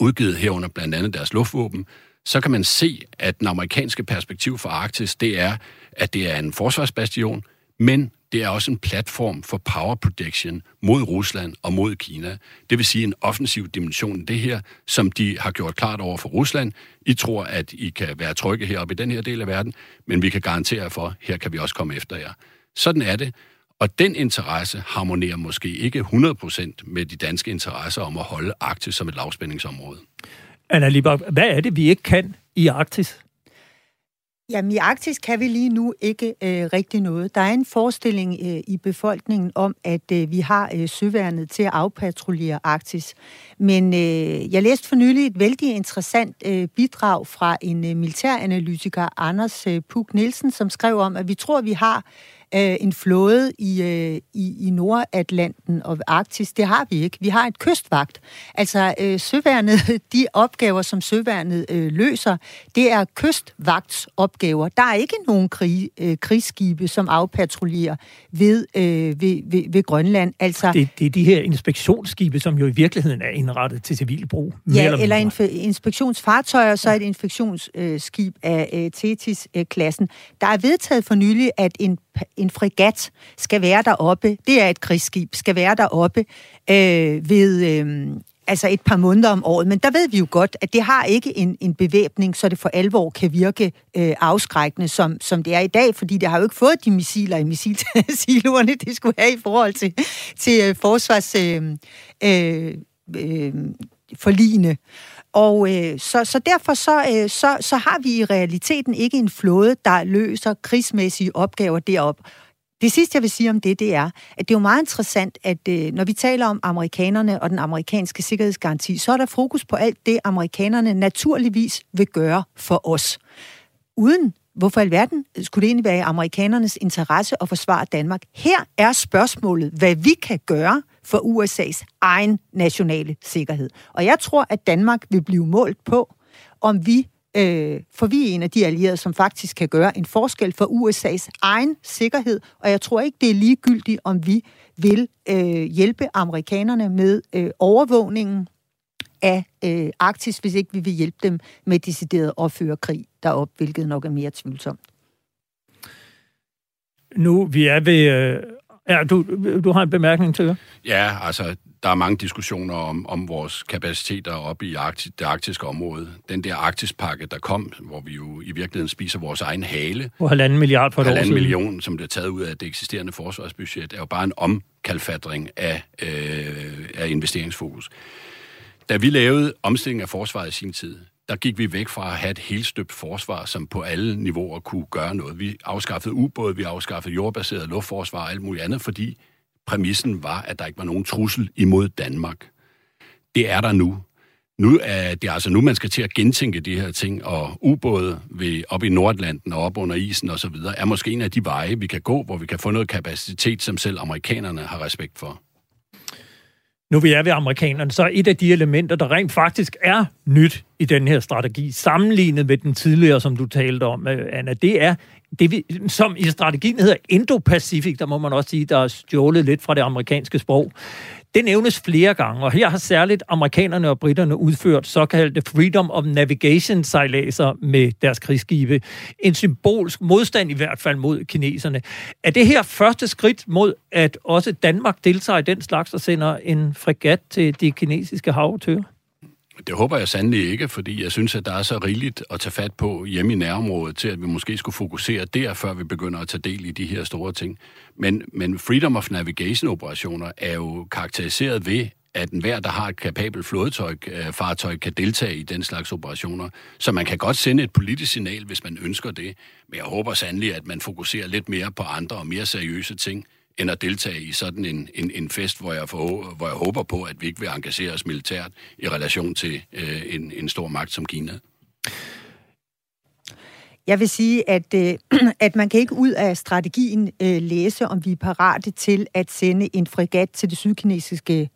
udgivet herunder blandt andet deres luftvåben, så kan man se, at den amerikanske perspektiv for Arktis, det er, at det er en forsvarsbastion, men det er også en platform for power protection mod Rusland og mod Kina. Det vil sige en offensiv dimension af det her, som de har gjort klart over for Rusland. I tror, at I kan være trygge heroppe i den her del af verden, men vi kan garantere for, at her kan vi også komme efter jer. Sådan er det. Og den interesse harmonerer måske ikke 100% med de danske interesser om at holde Arktis som et lavspændingsområde. Anna Lieber, hvad er det, vi ikke kan i Arktis? Jamen i Arktis kan vi lige nu ikke øh, rigtig noget. Der er en forestilling øh, i befolkningen om, at øh, vi har øh, søværnet til at afpatruljere Arktis. Men øh, jeg læste for nylig et vældig interessant øh, bidrag fra en øh, militæranalytiker, Anders øh, Puk Nielsen, som skrev om, at vi tror, at vi har øh, en flåde i, øh, i, i Nordatlanten og Arktis. Det har vi ikke. Vi har et kystvagt. Altså øh, søværnet, de opgaver, som søværnet øh, løser, det er kystvagtsopgaver. Der er ikke nogen krig, øh, krigsskibe, som afpatruljerer ved, øh, ved, ved, ved Grønland. Altså, det, det er de her inspektionsskibe, som jo i virkeligheden er indrettet til civil brug. Ja, eller, eller inf- inspektionsfartøjer, så er et inspektionsskib af øh, Thetis-klassen. Der er vedtaget for nylig, at en en fregat skal være deroppe, det er et krigsskib, skal være deroppe øh, ved... Øh, altså et par måneder om året, men der ved vi jo godt, at det har ikke en, en bevæbning, så det for alvor kan virke øh, afskrækkende, som, som det er i dag, fordi det har jo ikke fået de missiler i missilsiloerne, det skulle have i forhold til, til øh, forsvars... Øh, øh, øh, forligende. Og øh, så, så derfor så, øh, så, så har vi i realiteten ikke en flåde, der løser krigsmæssige opgaver derop. Det sidste, jeg vil sige om det, det er, at det er jo meget interessant, at øh, når vi taler om amerikanerne og den amerikanske sikkerhedsgaranti, så er der fokus på alt det, amerikanerne naturligvis vil gøre for os. Uden Hvorfor i alverden skulle det egentlig være i amerikanernes interesse at forsvare Danmark? Her er spørgsmålet, hvad vi kan gøre for USA's egen nationale sikkerhed. Og jeg tror, at Danmark vil blive målt på, om vi øh, for vi er en af de allierede, som faktisk kan gøre en forskel for USA's egen sikkerhed, og jeg tror ikke, det er ligegyldigt, om vi vil øh, hjælpe amerikanerne med øh, overvågningen af øh, Arktis, hvis ikke vi vil hjælpe dem med decideret at føre krig derop, hvilket nok er mere tvivlsomt. Nu, vi er ved... Øh, ja, du, du har en bemærkning til det? Ja, altså, der er mange diskussioner om, om vores kapaciteter oppe i Arktis, det arktiske område. Den der Arktispakke, der kom, hvor vi jo i virkeligheden spiser vores egen hale. På halvanden milliard for et halvanden million, som blev taget ud af det eksisterende forsvarsbudget, er jo bare en omkalfatring af, øh, af investeringsfokus. Da vi lavede omstilling af forsvaret i sin tid, der gik vi væk fra at have et helt støbt forsvar, som på alle niveauer kunne gøre noget. Vi afskaffede ubåde, vi afskaffede jordbaseret luftforsvar og alt muligt andet, fordi præmissen var, at der ikke var nogen trussel imod Danmark. Det er der nu. Nu er det altså nu, man skal til at gentænke de her ting, og ubåde ved, op i Nordlanden og op under isen og så videre, er måske en af de veje, vi kan gå, hvor vi kan få noget kapacitet, som selv amerikanerne har respekt for. Nu vi er ved amerikanerne, så et af de elementer, der rent faktisk er nyt i den her strategi, sammenlignet med den tidligere, som du talte om, øh, Anna, det er det, vi, som i strategien hedder Indo-Pacific, der må man også sige, der er stjålet lidt fra det amerikanske sprog. Det nævnes flere gange, og her har særligt amerikanerne og britterne udført såkaldte Freedom of Navigation sejladser med deres krigsskibe. En symbolsk modstand i hvert fald mod kineserne. Er det her første skridt mod, at også Danmark deltager i den slags og sender en fregat til de kinesiske havetører? Det håber jeg sandelig ikke, fordi jeg synes, at der er så rigeligt at tage fat på hjemme i nærområdet til, at vi måske skulle fokusere der, før vi begynder at tage del i de her store ting. Men, men Freedom of Navigation-operationer er jo karakteriseret ved, at enhver, der har et kapabelt flådetøj, øh, kan deltage i den slags operationer. Så man kan godt sende et politisk signal, hvis man ønsker det. Men jeg håber sandelig, at man fokuserer lidt mere på andre og mere seriøse ting, end at deltage i sådan en, en, en fest, hvor jeg, for, hvor jeg håber på, at vi ikke vil engagere os militært i relation til øh, en, en stor magt som Kina. Jeg vil sige, at, øh, at man kan ikke ud af strategien øh, læse, om vi er parate til at sende en fregat til det sydkinesiske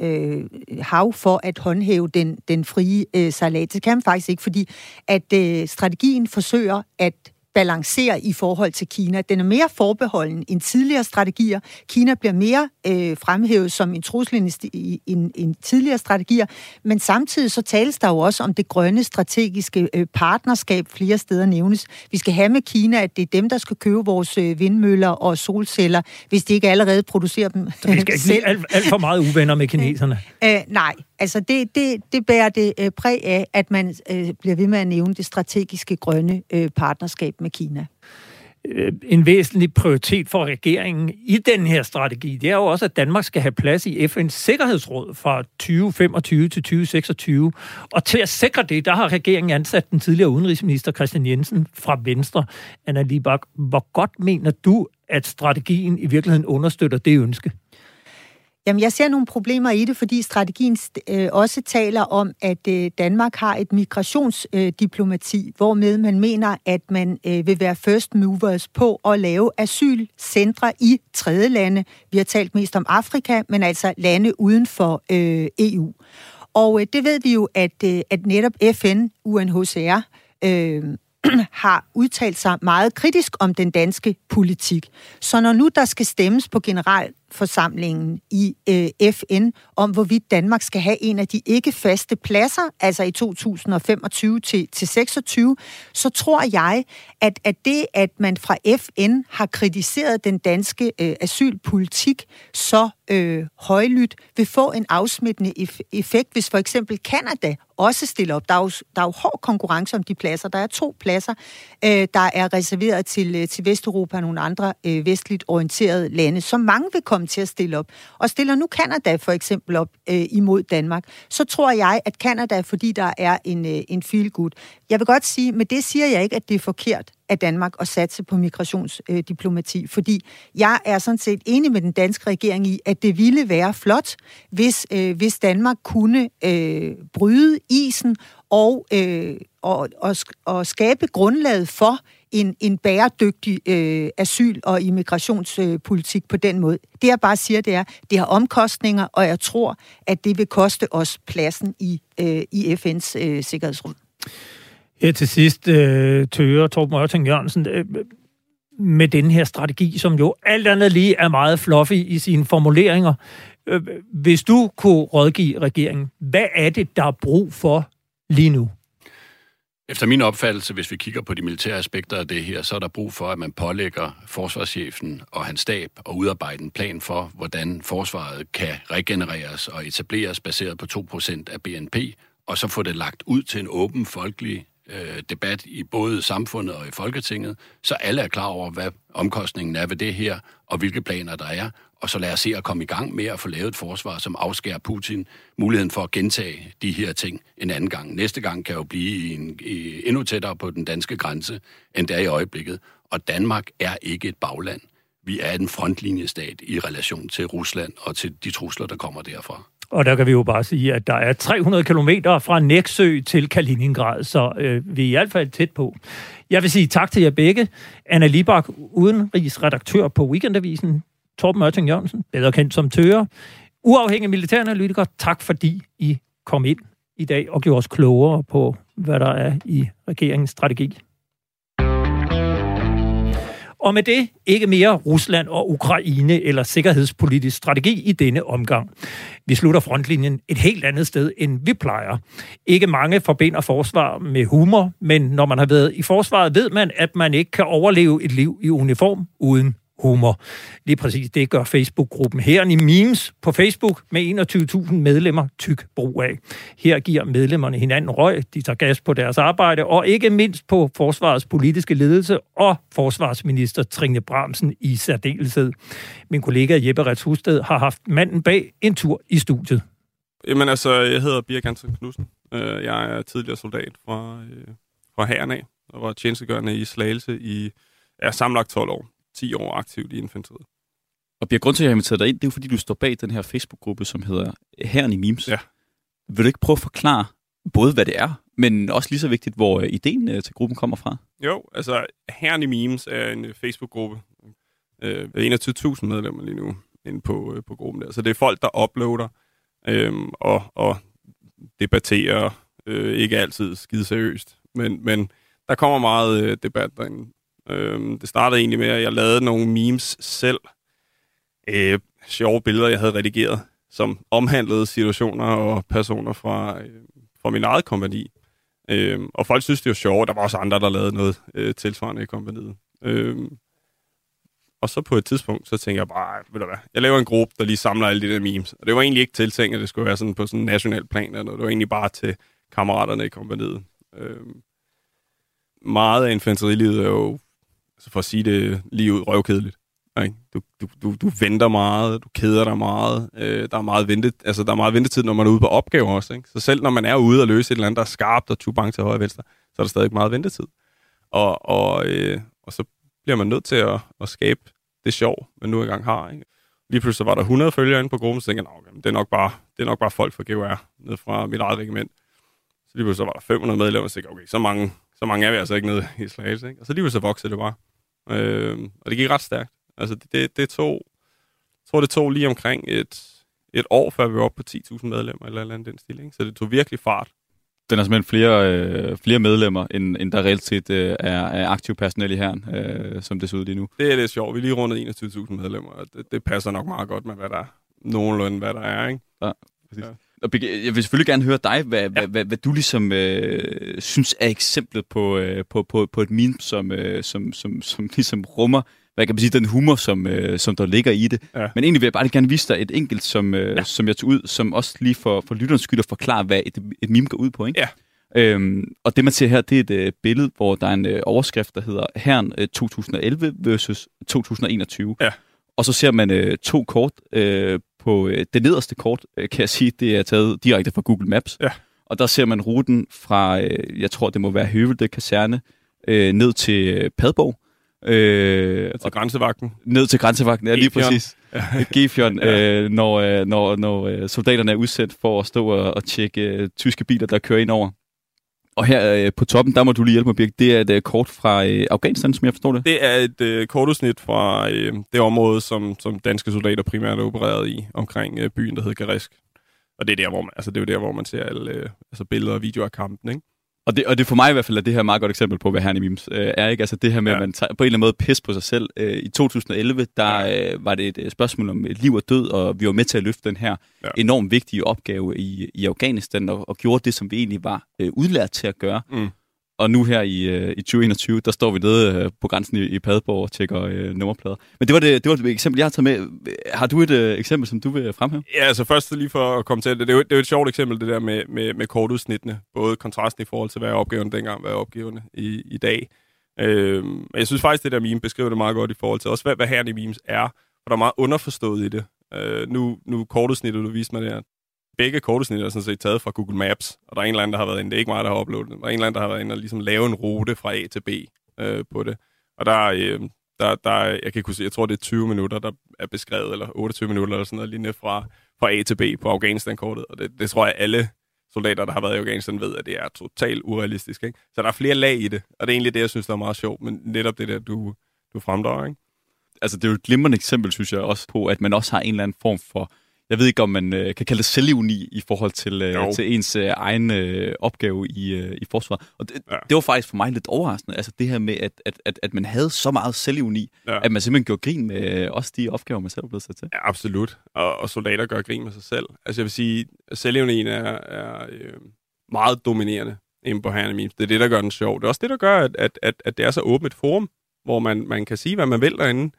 øh, hav for at håndhæve den, den frie øh, salat. Det kan man faktisk ikke, fordi at øh, strategien forsøger at balancerer i forhold til Kina. Den er mere forbeholden end tidligere strategier. Kina bliver mere øh, fremhævet som en trussel end, en, en tidligere strategier, men samtidig så tales der jo også om det grønne strategiske øh, partnerskab, flere steder nævnes. Vi skal have med Kina, at det er dem, der skal købe vores øh, vindmøller og solceller, hvis de ikke allerede producerer dem Så vi skal ikke blive alt, alt for meget uvenner med kineserne? Øh, nej, altså det, det, det bærer det øh, præg af, at man øh, bliver ved med at nævne det strategiske grønne øh, partnerskab med Kina øh, en væsentlig prioritet for regeringen i den her strategi, det er jo også, at Danmark skal have plads i FN's Sikkerhedsråd fra 2025 til 2026. Og til at sikre det, der har regeringen ansat den tidligere udenrigsminister Christian Jensen fra Venstre. Anna Libak, hvor godt mener du, at strategien i virkeligheden understøtter det ønske? Jamen, jeg ser nogle problemer i det, fordi strategien øh, også taler om, at øh, Danmark har et migrationsdiplomati, øh, hvormed man mener, at man øh, vil være first movers på at lave asylcentre i tredje lande. Vi har talt mest om Afrika, men altså lande uden for øh, EU. Og øh, det ved vi jo, at, øh, at netop FN, UNHCR, øh, har udtalt sig meget kritisk om den danske politik. Så når nu der skal stemmes på general forsamlingen i øh, FN om, hvorvidt Danmark skal have en af de ikke faste pladser, altså i 2025 til, til 26, så tror jeg, at, at det, at man fra FN har kritiseret den danske øh, asylpolitik så øh, højlydt, vil få en afsmittende effekt, hvis for eksempel Kanada også stiller op. Der er jo, der er jo hård konkurrence om de pladser. Der er to pladser, øh, der er reserveret til, øh, til Vesteuropa og nogle andre øh, vestligt orienterede lande, som mange vil komme til at stille op. Og stiller nu Kanada for eksempel op øh, imod Danmark, så tror jeg, at Kanada, fordi der er en, øh, en feel good. Jeg vil godt sige, men det siger jeg ikke, at det er forkert af Danmark at satse på migrationsdiplomati, øh, fordi jeg er sådan set enig med den danske regering i, at det ville være flot, hvis, øh, hvis Danmark kunne øh, bryde isen og, øh, og, og, og skabe grundlaget for en, en bæredygtig øh, asyl- og immigrationspolitik øh, på den måde. Det jeg bare siger, det er, det har omkostninger, og jeg tror, at det vil koste os pladsen i, øh, i FN's øh, Sikkerhedsråd. Her til sidst, øh, Tøre Torben Ørting Jørgensen, øh, med den her strategi, som jo alt andet lige er meget fluffy i sine formuleringer. Øh, hvis du kunne rådgive regeringen, hvad er det, der er brug for lige nu? Efter min opfattelse, hvis vi kigger på de militære aspekter af det her, så er der brug for, at man pålægger forsvarschefen og hans stab at udarbejde en plan for, hvordan forsvaret kan regenereres og etableres baseret på 2% af BNP, og så få det lagt ud til en åben folkelig øh, debat i både samfundet og i Folketinget, så alle er klar over, hvad omkostningen er ved det her, og hvilke planer der er, og så lad os se at komme i gang med at få lavet et forsvar, som afskærer Putin muligheden for at gentage de her ting en anden gang. Næste gang kan jo blive en, endnu tættere på den danske grænse, end det er i øjeblikket. Og Danmark er ikke et bagland. Vi er en frontlinjestat i relation til Rusland og til de trusler, der kommer derfra. Og der kan vi jo bare sige, at der er 300 km fra Næksø til Kaliningrad, så øh, vi er i hvert fald tæt på. Jeg vil sige tak til jer begge. Anna Libak, udenrigsredaktør på Weekendavisen. Torben Ørting Jørgensen, bedre kendt som Tøre. Uafhængig militæranalytiker, tak fordi I kom ind i dag og gjorde os klogere på, hvad der er i regeringens strategi. Og med det ikke mere Rusland og Ukraine eller sikkerhedspolitisk strategi i denne omgang. Vi slutter frontlinjen et helt andet sted, end vi plejer. Ikke mange forbinder forsvar med humor, men når man har været i forsvaret, ved man, at man ikke kan overleve et liv i uniform uden humor. Lige præcis det gør Facebook-gruppen her i Memes på Facebook med 21.000 medlemmer tyk brug af. Her giver medlemmerne hinanden røg, de tager gas på deres arbejde, og ikke mindst på forsvarets politiske ledelse og forsvarsminister Trine Bramsen i særdeleshed. Min kollega Jeppe Rets Husted har haft manden bag en tur i studiet. Jamen altså, jeg hedder Birk Hansen Knudsen. Øh, jeg er tidligere soldat fra, øh, fra herren af, og var tjenestegørende i Slagelse i ja, samlet 12 år. 10 år aktivt i infanteriet. Og bliver grund til, at jeg har inviteret dig ind, det er jo fordi, du står bag den her Facebook-gruppe, som hedder Herren i Memes. Ja. Vil du ikke prøve at forklare både, hvad det er, men også lige så vigtigt, hvor øh, ideen øh, til gruppen kommer fra? Jo, altså Herren i Memes er en øh, Facebook-gruppe. Øh, 21.000 medlemmer lige nu inde på, øh, på gruppen der. Så det er folk, der uploader øh, og, og debatterer, øh, ikke altid skide seriøst, men, men der kommer meget øh, debat derinde. Øhm, det startede egentlig med, at jeg lavede nogle memes selv. Øh, sjove billeder, jeg havde redigeret, som omhandlede situationer og personer fra, øh, fra min eget kompani. Øh, og folk synes, det var sjovt. Der var også andre, der lavede noget øh, tilsvarende i kompaniet. Øh, og så på et tidspunkt, så tænker jeg bare, ved du hvad, jeg laver en gruppe, der lige samler alle de der memes. Og det var egentlig ikke tiltænkt, at det skulle være sådan på sådan en national plan eller noget. Det var egentlig bare til kammeraterne i kompaniet. Øh, meget af infanterilivet er jo altså for at sige det lige ud, røvkedeligt. Ikke? Du, du, du, du venter meget, du keder dig meget, øh, der, er meget ventet, altså, der er meget ventetid, når man er ude på opgaver også. Ikke? Så selv når man er ude og løse et eller andet, der er skarpt og tubang til højre og venstre, så er der stadig meget ventetid. Og, og, øh, og så bliver man nødt til at, at skabe det sjov, man nu engang har. Ikke? Lige pludselig var der 100 følgere inde på gruppen, så tænkte jeg, okay, det, er nok bare, det er nok bare folk fra GVR, ned fra mit eget regiment. Så lige pludselig var der 500 medlemmer, så tænkte jeg, okay, så mange, så mange er vi altså ikke nede i Slagelse. Ikke? Og så lige så voksede det bare. Øh, og det gik ret stærkt. Altså, det, det, det tog, jeg tror, det tog lige omkring et, et år, før vi var oppe på 10.000 medlemmer, eller eller andet den stil. Ikke? Så det tog virkelig fart. Den er simpelthen flere, øh, flere medlemmer, end, end der reelt set øh, er, er aktiv personel i herren, øh, som det ser ud lige nu. Det er lidt sjovt. Vi er lige rundet 21.000 medlemmer, og det, det passer nok meget godt med, hvad der er. Nogenlunde, hvad der er, ikke? Ja, præcis. Ja. Jeg vil selvfølgelig gerne høre dig, hvad, ja. hvad, hvad, hvad du ligesom øh, synes er eksemplet på, øh, på, på, på et meme, som, øh, som, som, som ligesom rummer hvad kan man sige, den humor, som, øh, som der ligger i det. Ja. Men egentlig vil jeg bare gerne vise dig et enkelt, som, øh, ja. som jeg tog ud, som også lige for, for lytterens skyld at forklare, hvad et, et meme går ud på. Ikke? Ja. Øhm, og det man ser her, det er et øh, billede, hvor der er en øh, overskrift, der hedder Herren øh, 2011 versus 2021. Ja. Og så ser man øh, to kort øh, på øh, det nederste kort, øh, kan jeg sige, det er taget direkte fra Google Maps. Ja. Og der ser man ruten fra, øh, jeg tror det må være Høvelde Kaserne, øh, ned til øh, Padborg. Øh, til grænsevagten. Ned til grænsevagten, ja lige præcis. Gefjern, ja. øh, når, øh, når, når øh, soldaterne er udsat for at stå og, og tjekke øh, tyske biler, der kører ind over. Og her øh, på toppen, der må du lige hjælpe mig, Birk. Det er et øh, kort fra øh, Afghanistan, som jeg forstår det. Det er et øh, kortudsnit fra øh, det område, som, som danske soldater primært er opereret i, omkring øh, byen, der hedder Garisk. Og det er, der, hvor man, altså, det er jo der, hvor man ser alle øh, altså billeder og videoer af kampen, ikke? Og det, og det for mig i hvert fald er det her meget godt eksempel på, hvad Hernie Mims øh, er. Ikke? Altså det her med, ja. at man tager, på en eller anden måde pis på sig selv. Øh, I 2011, der ja. øh, var det et øh, spørgsmål om liv og død, og vi var med til at løfte den her ja. enormt vigtige opgave i, i Afghanistan, og, og gjorde det, som vi egentlig var øh, udlært til at gøre. Mm. Og nu her i, øh, i 2021, der står vi nede øh, på grænsen i, i Padborg og tjekker øh, nummerplader. Men det var det, det var et eksempel, jeg har taget med. Har du et øh, eksempel, som du vil fremhæve? Ja, altså først lige for at komme til det. Det er jo, det er jo et sjovt eksempel, det der med, med, med kortudsnittene. Både kontrasten i forhold til, hvad er opgaven dengang, hvad er opgaven i, i dag. Øh, men jeg synes faktisk, det der meme beskriver det meget godt i forhold til også, hvad, hvad herren i memes er. For der er meget underforstået i det. Øh, nu, nu kortudsnittet, du viste mig det her. Begge kortesnit er sådan set taget fra Google Maps, og der er en eller anden, der har været inde. Det er ikke mig, der har uploadet det. Der er en eller anden, der har været inde og ligesom lave en rute fra A til B øh, på det. Og der, øh, der, der, jeg kan kunne se, jeg tror, det er 20 minutter, der er beskrevet, eller 28 minutter, eller sådan noget lignende fra, fra A til B på Afghanistan-kortet. Og det, det tror jeg, alle soldater, der har været i Afghanistan, ved, at det er totalt urealistisk. Ikke? Så der er flere lag i det, og det er egentlig det, jeg synes, der er meget sjovt, men netop det der, du, du fremdrager. Ikke? Altså, det er jo et glimrende eksempel, synes jeg, også på, at man også har en eller anden form for jeg ved ikke, om man øh, kan kalde det selvivni i forhold til, øh, til ens øh, egen øh, opgave i, øh, i forsvaret. Og det, ja. det var faktisk for mig lidt overraskende, altså det her med, at, at, at, at man havde så meget selvivni, ja. at man simpelthen gjorde grin med øh, også de opgaver, man selv blevet sat til. Ja, absolut. Og, og soldater gør grin med sig selv. Altså jeg vil sige, at selvivnien er, er øh, meget dominerende inde på herren Det er det, der gør den sjov. Det er også det, der gør, at, at, at, at det er så åbent et forum, hvor man, man kan sige, hvad man vil derinde.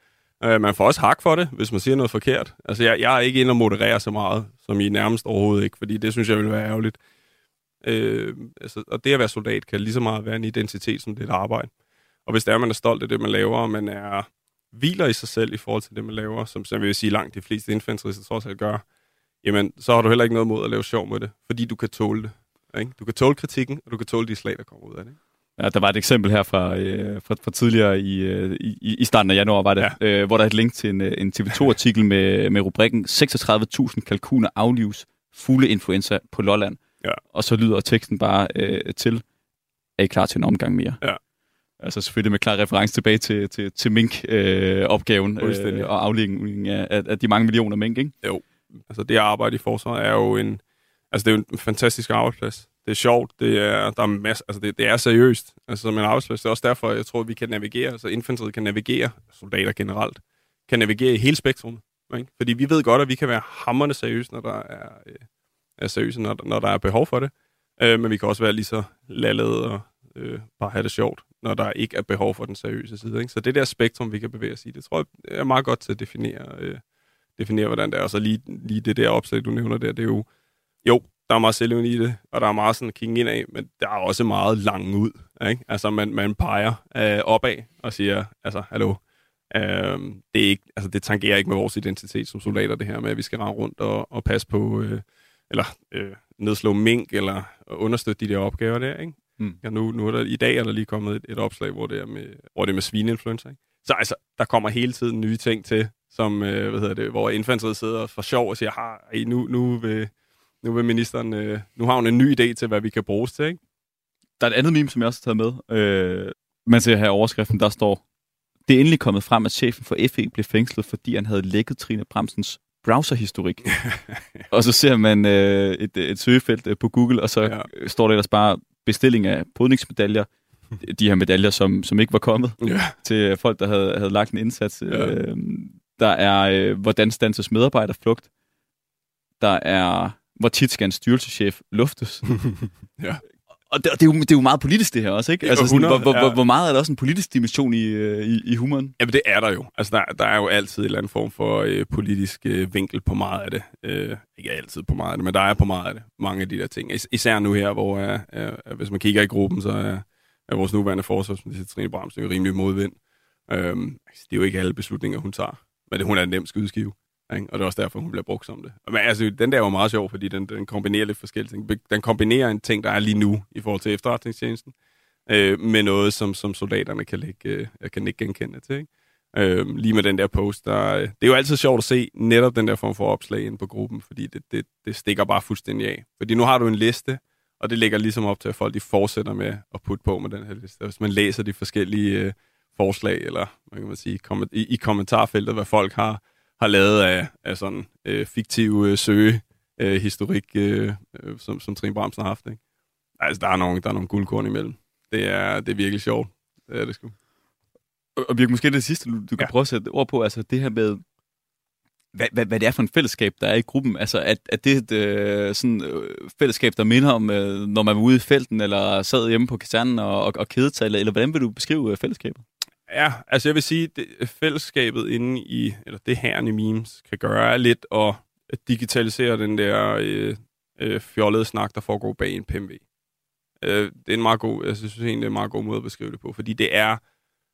Øh, man får også hak for det, hvis man siger noget forkert. Altså, jeg, jeg er ikke inde og moderere så meget, som I nærmest overhovedet ikke, fordi det synes jeg vil være ærgerligt. Øh, altså, og det at være soldat kan lige så meget være en identitet, som det er et arbejde. Og hvis det er, man er stolt af det, man laver, og man er hviler i sig selv i forhold til det, man laver, som, som jeg vil sige langt de fleste infanterister trods alt gør, jamen, så har du heller ikke noget mod at lave sjov med det, fordi du kan tåle det. Ikke? Du kan tåle kritikken, og du kan tåle de slag, der kommer ud af det. Ikke? Ja, der var et eksempel her fra, øh, fra, fra tidligere i, øh, i, i starten af januar, var det, ja. øh, hvor der er et link til en, øh, en TV2-artikel med, med rubrikken 36.000 kalkuner aflives fugleinfluenza på Lolland. Ja. Og så lyder teksten bare øh, til, er I klar til en omgang mere? Ja. Altså selvfølgelig med klar reference tilbage til, til, til mink-opgaven øh, øh, og aflægningen af, af de mange millioner mink, ikke? Jo. Altså det arbejde i forsvaret er jo en, altså det er jo en fantastisk arbejdsplads det er sjovt, det er, der er masse, altså det, det er seriøst, altså som en arbejdsplads. Det er også derfor, jeg tror, at vi kan navigere, altså infanteriet kan navigere, soldater generelt, kan navigere i hele spektrummet. Ikke? Fordi vi ved godt, at vi kan være hammerne seriøse, når der er, øh, er seriøse, når, når der er behov for det. Øh, men vi kan også være lige så lallede og øh, bare have det sjovt, når der ikke er behov for den seriøse side. Ikke? Så det der spektrum, vi kan bevæge os i, det tror jeg er meget godt til at definere, øh, definere hvordan det er. Og så lige, lige det der opslag, du nævner der, det er jo, jo, der er meget selvevne i det, og der er meget sådan kigge ind af, men der er også meget lang ud. Ikke? Altså, man, man peger øh, opad og siger, altså, hallo, øh, det, er ikke, altså, det tangerer ikke med vores identitet som soldater, det her med, at vi skal rende rundt og, og passe på, øh, eller øh, nedslå mink, eller understøtte de der opgaver der, ikke? Mm. Ja, nu, nu er der, I dag er der lige kommet et, et opslag, hvor det er med, hvor det er med svineinfluenza, ikke? Så altså, der kommer hele tiden nye ting til, som, øh, hvad hedder det, hvor infanteriet sidder for sjov og siger, har nu, nu vil nu vil ministeren, øh, nu har hun en ny idé til, hvad vi kan bruges til, ikke? Der er et andet meme, som jeg også har taget med. Øh, man ser her overskriften, der står, det er endelig kommet frem, at chefen for FE blev fængslet, fordi han havde lækket Trine Bremsens browserhistorik. og så ser man øh, et, et søgefelt øh, på Google, og så ja. står der ellers bare bestilling af podningsmedaljer. De her medaljer, som, som ikke var kommet ja. til folk, der havde, havde lagt en indsats. Ja. Øh, der er, øh, hvordan stanses medarbejderflugt. Der er hvor tit skal en styrelseschef luftes? ja. Og det, det, er jo, det er jo meget politisk, det her også, ikke? Altså, sådan, 100, hvor, hvor, ja. hvor meget er der også en politisk dimension i, øh, i, i humoren? Jamen, det er der jo. Altså, der, der er jo altid en eller anden form for øh, politisk øh, vinkel på meget af det. Øh, ikke altid på meget af det, men der er på meget af det. Mange af de der ting. Is- især nu her, hvor øh, øh, hvis man kigger i gruppen, så er, er vores nuværende forsvarsminister Trine Bramsen jo rimelig modvind. Øh, det er jo ikke alle beslutninger, hun tager. Men det, hun er en nem skydeskive. Ikke? Og det er også derfor, hun bliver brugt som det. Men altså, den der er jo meget sjov, fordi den, den kombinerer lidt forskellige ting. Den kombinerer en ting, der er lige nu i forhold til efterretningstjenesten, øh, med noget, som, som soldaterne kan, lægge, øh, kan ikke genkende til. Ikke? Øh, lige med den der post, der, øh, det er jo altid sjovt at se netop den der form for opslag ind på gruppen, fordi det, det, det stikker bare fuldstændig af. Fordi nu har du en liste, og det ligger ligesom op til, at folk de fortsætter med at putte på med den her liste. Hvis man læser de forskellige øh, forslag, eller hvad kan man sige, komment- i, i kommentarfeltet, hvad folk har har lavet af, af sådan øh, fiktiv øh, søgehistorik, øh, øh, som, som Trine Bramsen har haft. Ikke? Altså, der er nogle, der er nogle guldkorn imellem. Det er, det er virkelig sjovt. Det er det sgu. Og, og Birk, måske det sidste, du, du kan ja. prøve at sætte ord på, altså det her med, hvad, hvad, hvad det er for en fællesskab, der er i gruppen. Altså, at, at det er et øh, sådan, øh, fællesskab, der minder om, øh, når man var ude i felten, eller sad hjemme på kasernen og, og, og kedetalte, eller hvordan vil du beskrive øh, fællesskabet? Ja, altså jeg vil sige, at fællesskabet inde i, eller det her i memes, kan gøre lidt at digitalisere den der øh, øh, fjollede snak, der foregår bag en PMV. Øh, det er en meget god, altså, jeg synes egentlig, det er en meget god måde at beskrive det på, fordi det er,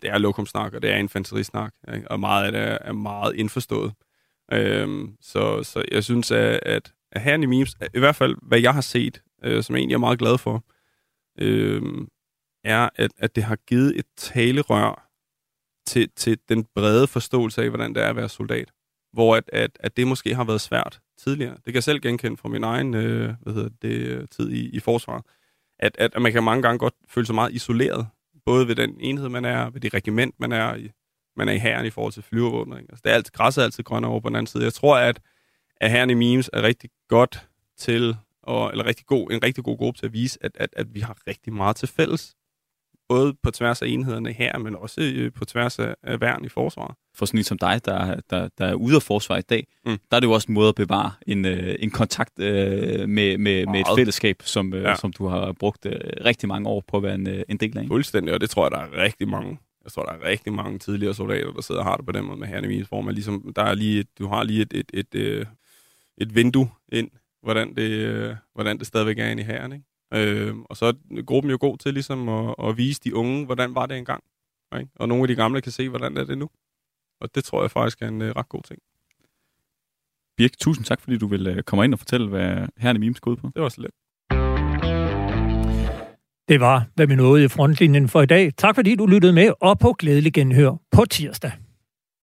det er lokumsnak, og det er infanterisnak, ikke? og meget af det er, meget indforstået. Øh, så, så jeg synes, at, at, at her i memes, i hvert fald hvad jeg har set, øh, som jeg egentlig er meget glad for, øh, er, at, at det har givet et talerør til, til den brede forståelse af, hvordan det er at være soldat. Hvor at, at, at det måske har været svært tidligere. Det kan jeg selv genkende fra min egen øh, hvad hedder det, tid i, i forsvaret. At, at, at man kan mange gange godt føle sig meget isoleret. Både ved den enhed, man er, ved det regiment, man er i, man er i herren i forhold til flyvervåbnet. Altså, det er altid, græsset er altid grønnere over på den anden side. Jeg tror, at, at herren i memes er rigtig godt til, og, eller rigtig god, en rigtig god gruppe til at vise, at, at, at vi har rigtig meget til fælles både på tværs af enhederne her, men også øh, på tværs af, af værn i forsvaret. For sådan en som dig, der, der, der er ude af forsvar i dag, mm. der er det jo også en måde at bevare en, øh, en kontakt øh, med, med, med et fællesskab, som, øh, ja. som du har brugt øh, rigtig mange år på at være en, øh, en del af. Fuldstændig, og det tror jeg, der er rigtig mange jeg tror, der er rigtig mange tidligere soldater, der sidder og har det på den måde med herren hvor man ligesom, der er lige et, du har lige et, et, et, et, et vindue ind, hvordan det, hvordan det stadigvæk er inde i herren, ikke? Øh, og så er gruppen jo god til ligesom at, at vise de unge, hvordan var det engang. Ikke? Og nogle af de gamle kan se, hvordan er det nu. Og det tror jeg faktisk er en uh, ret god ting. Birk, tusind tak, fordi du vil uh, komme ind og fortælle, hvad herren i Mimes går ud på. Det var så let. Det var, hvad vi nåede i frontlinjen for i dag. Tak fordi du lyttede med, og på glædelig genhør på tirsdag.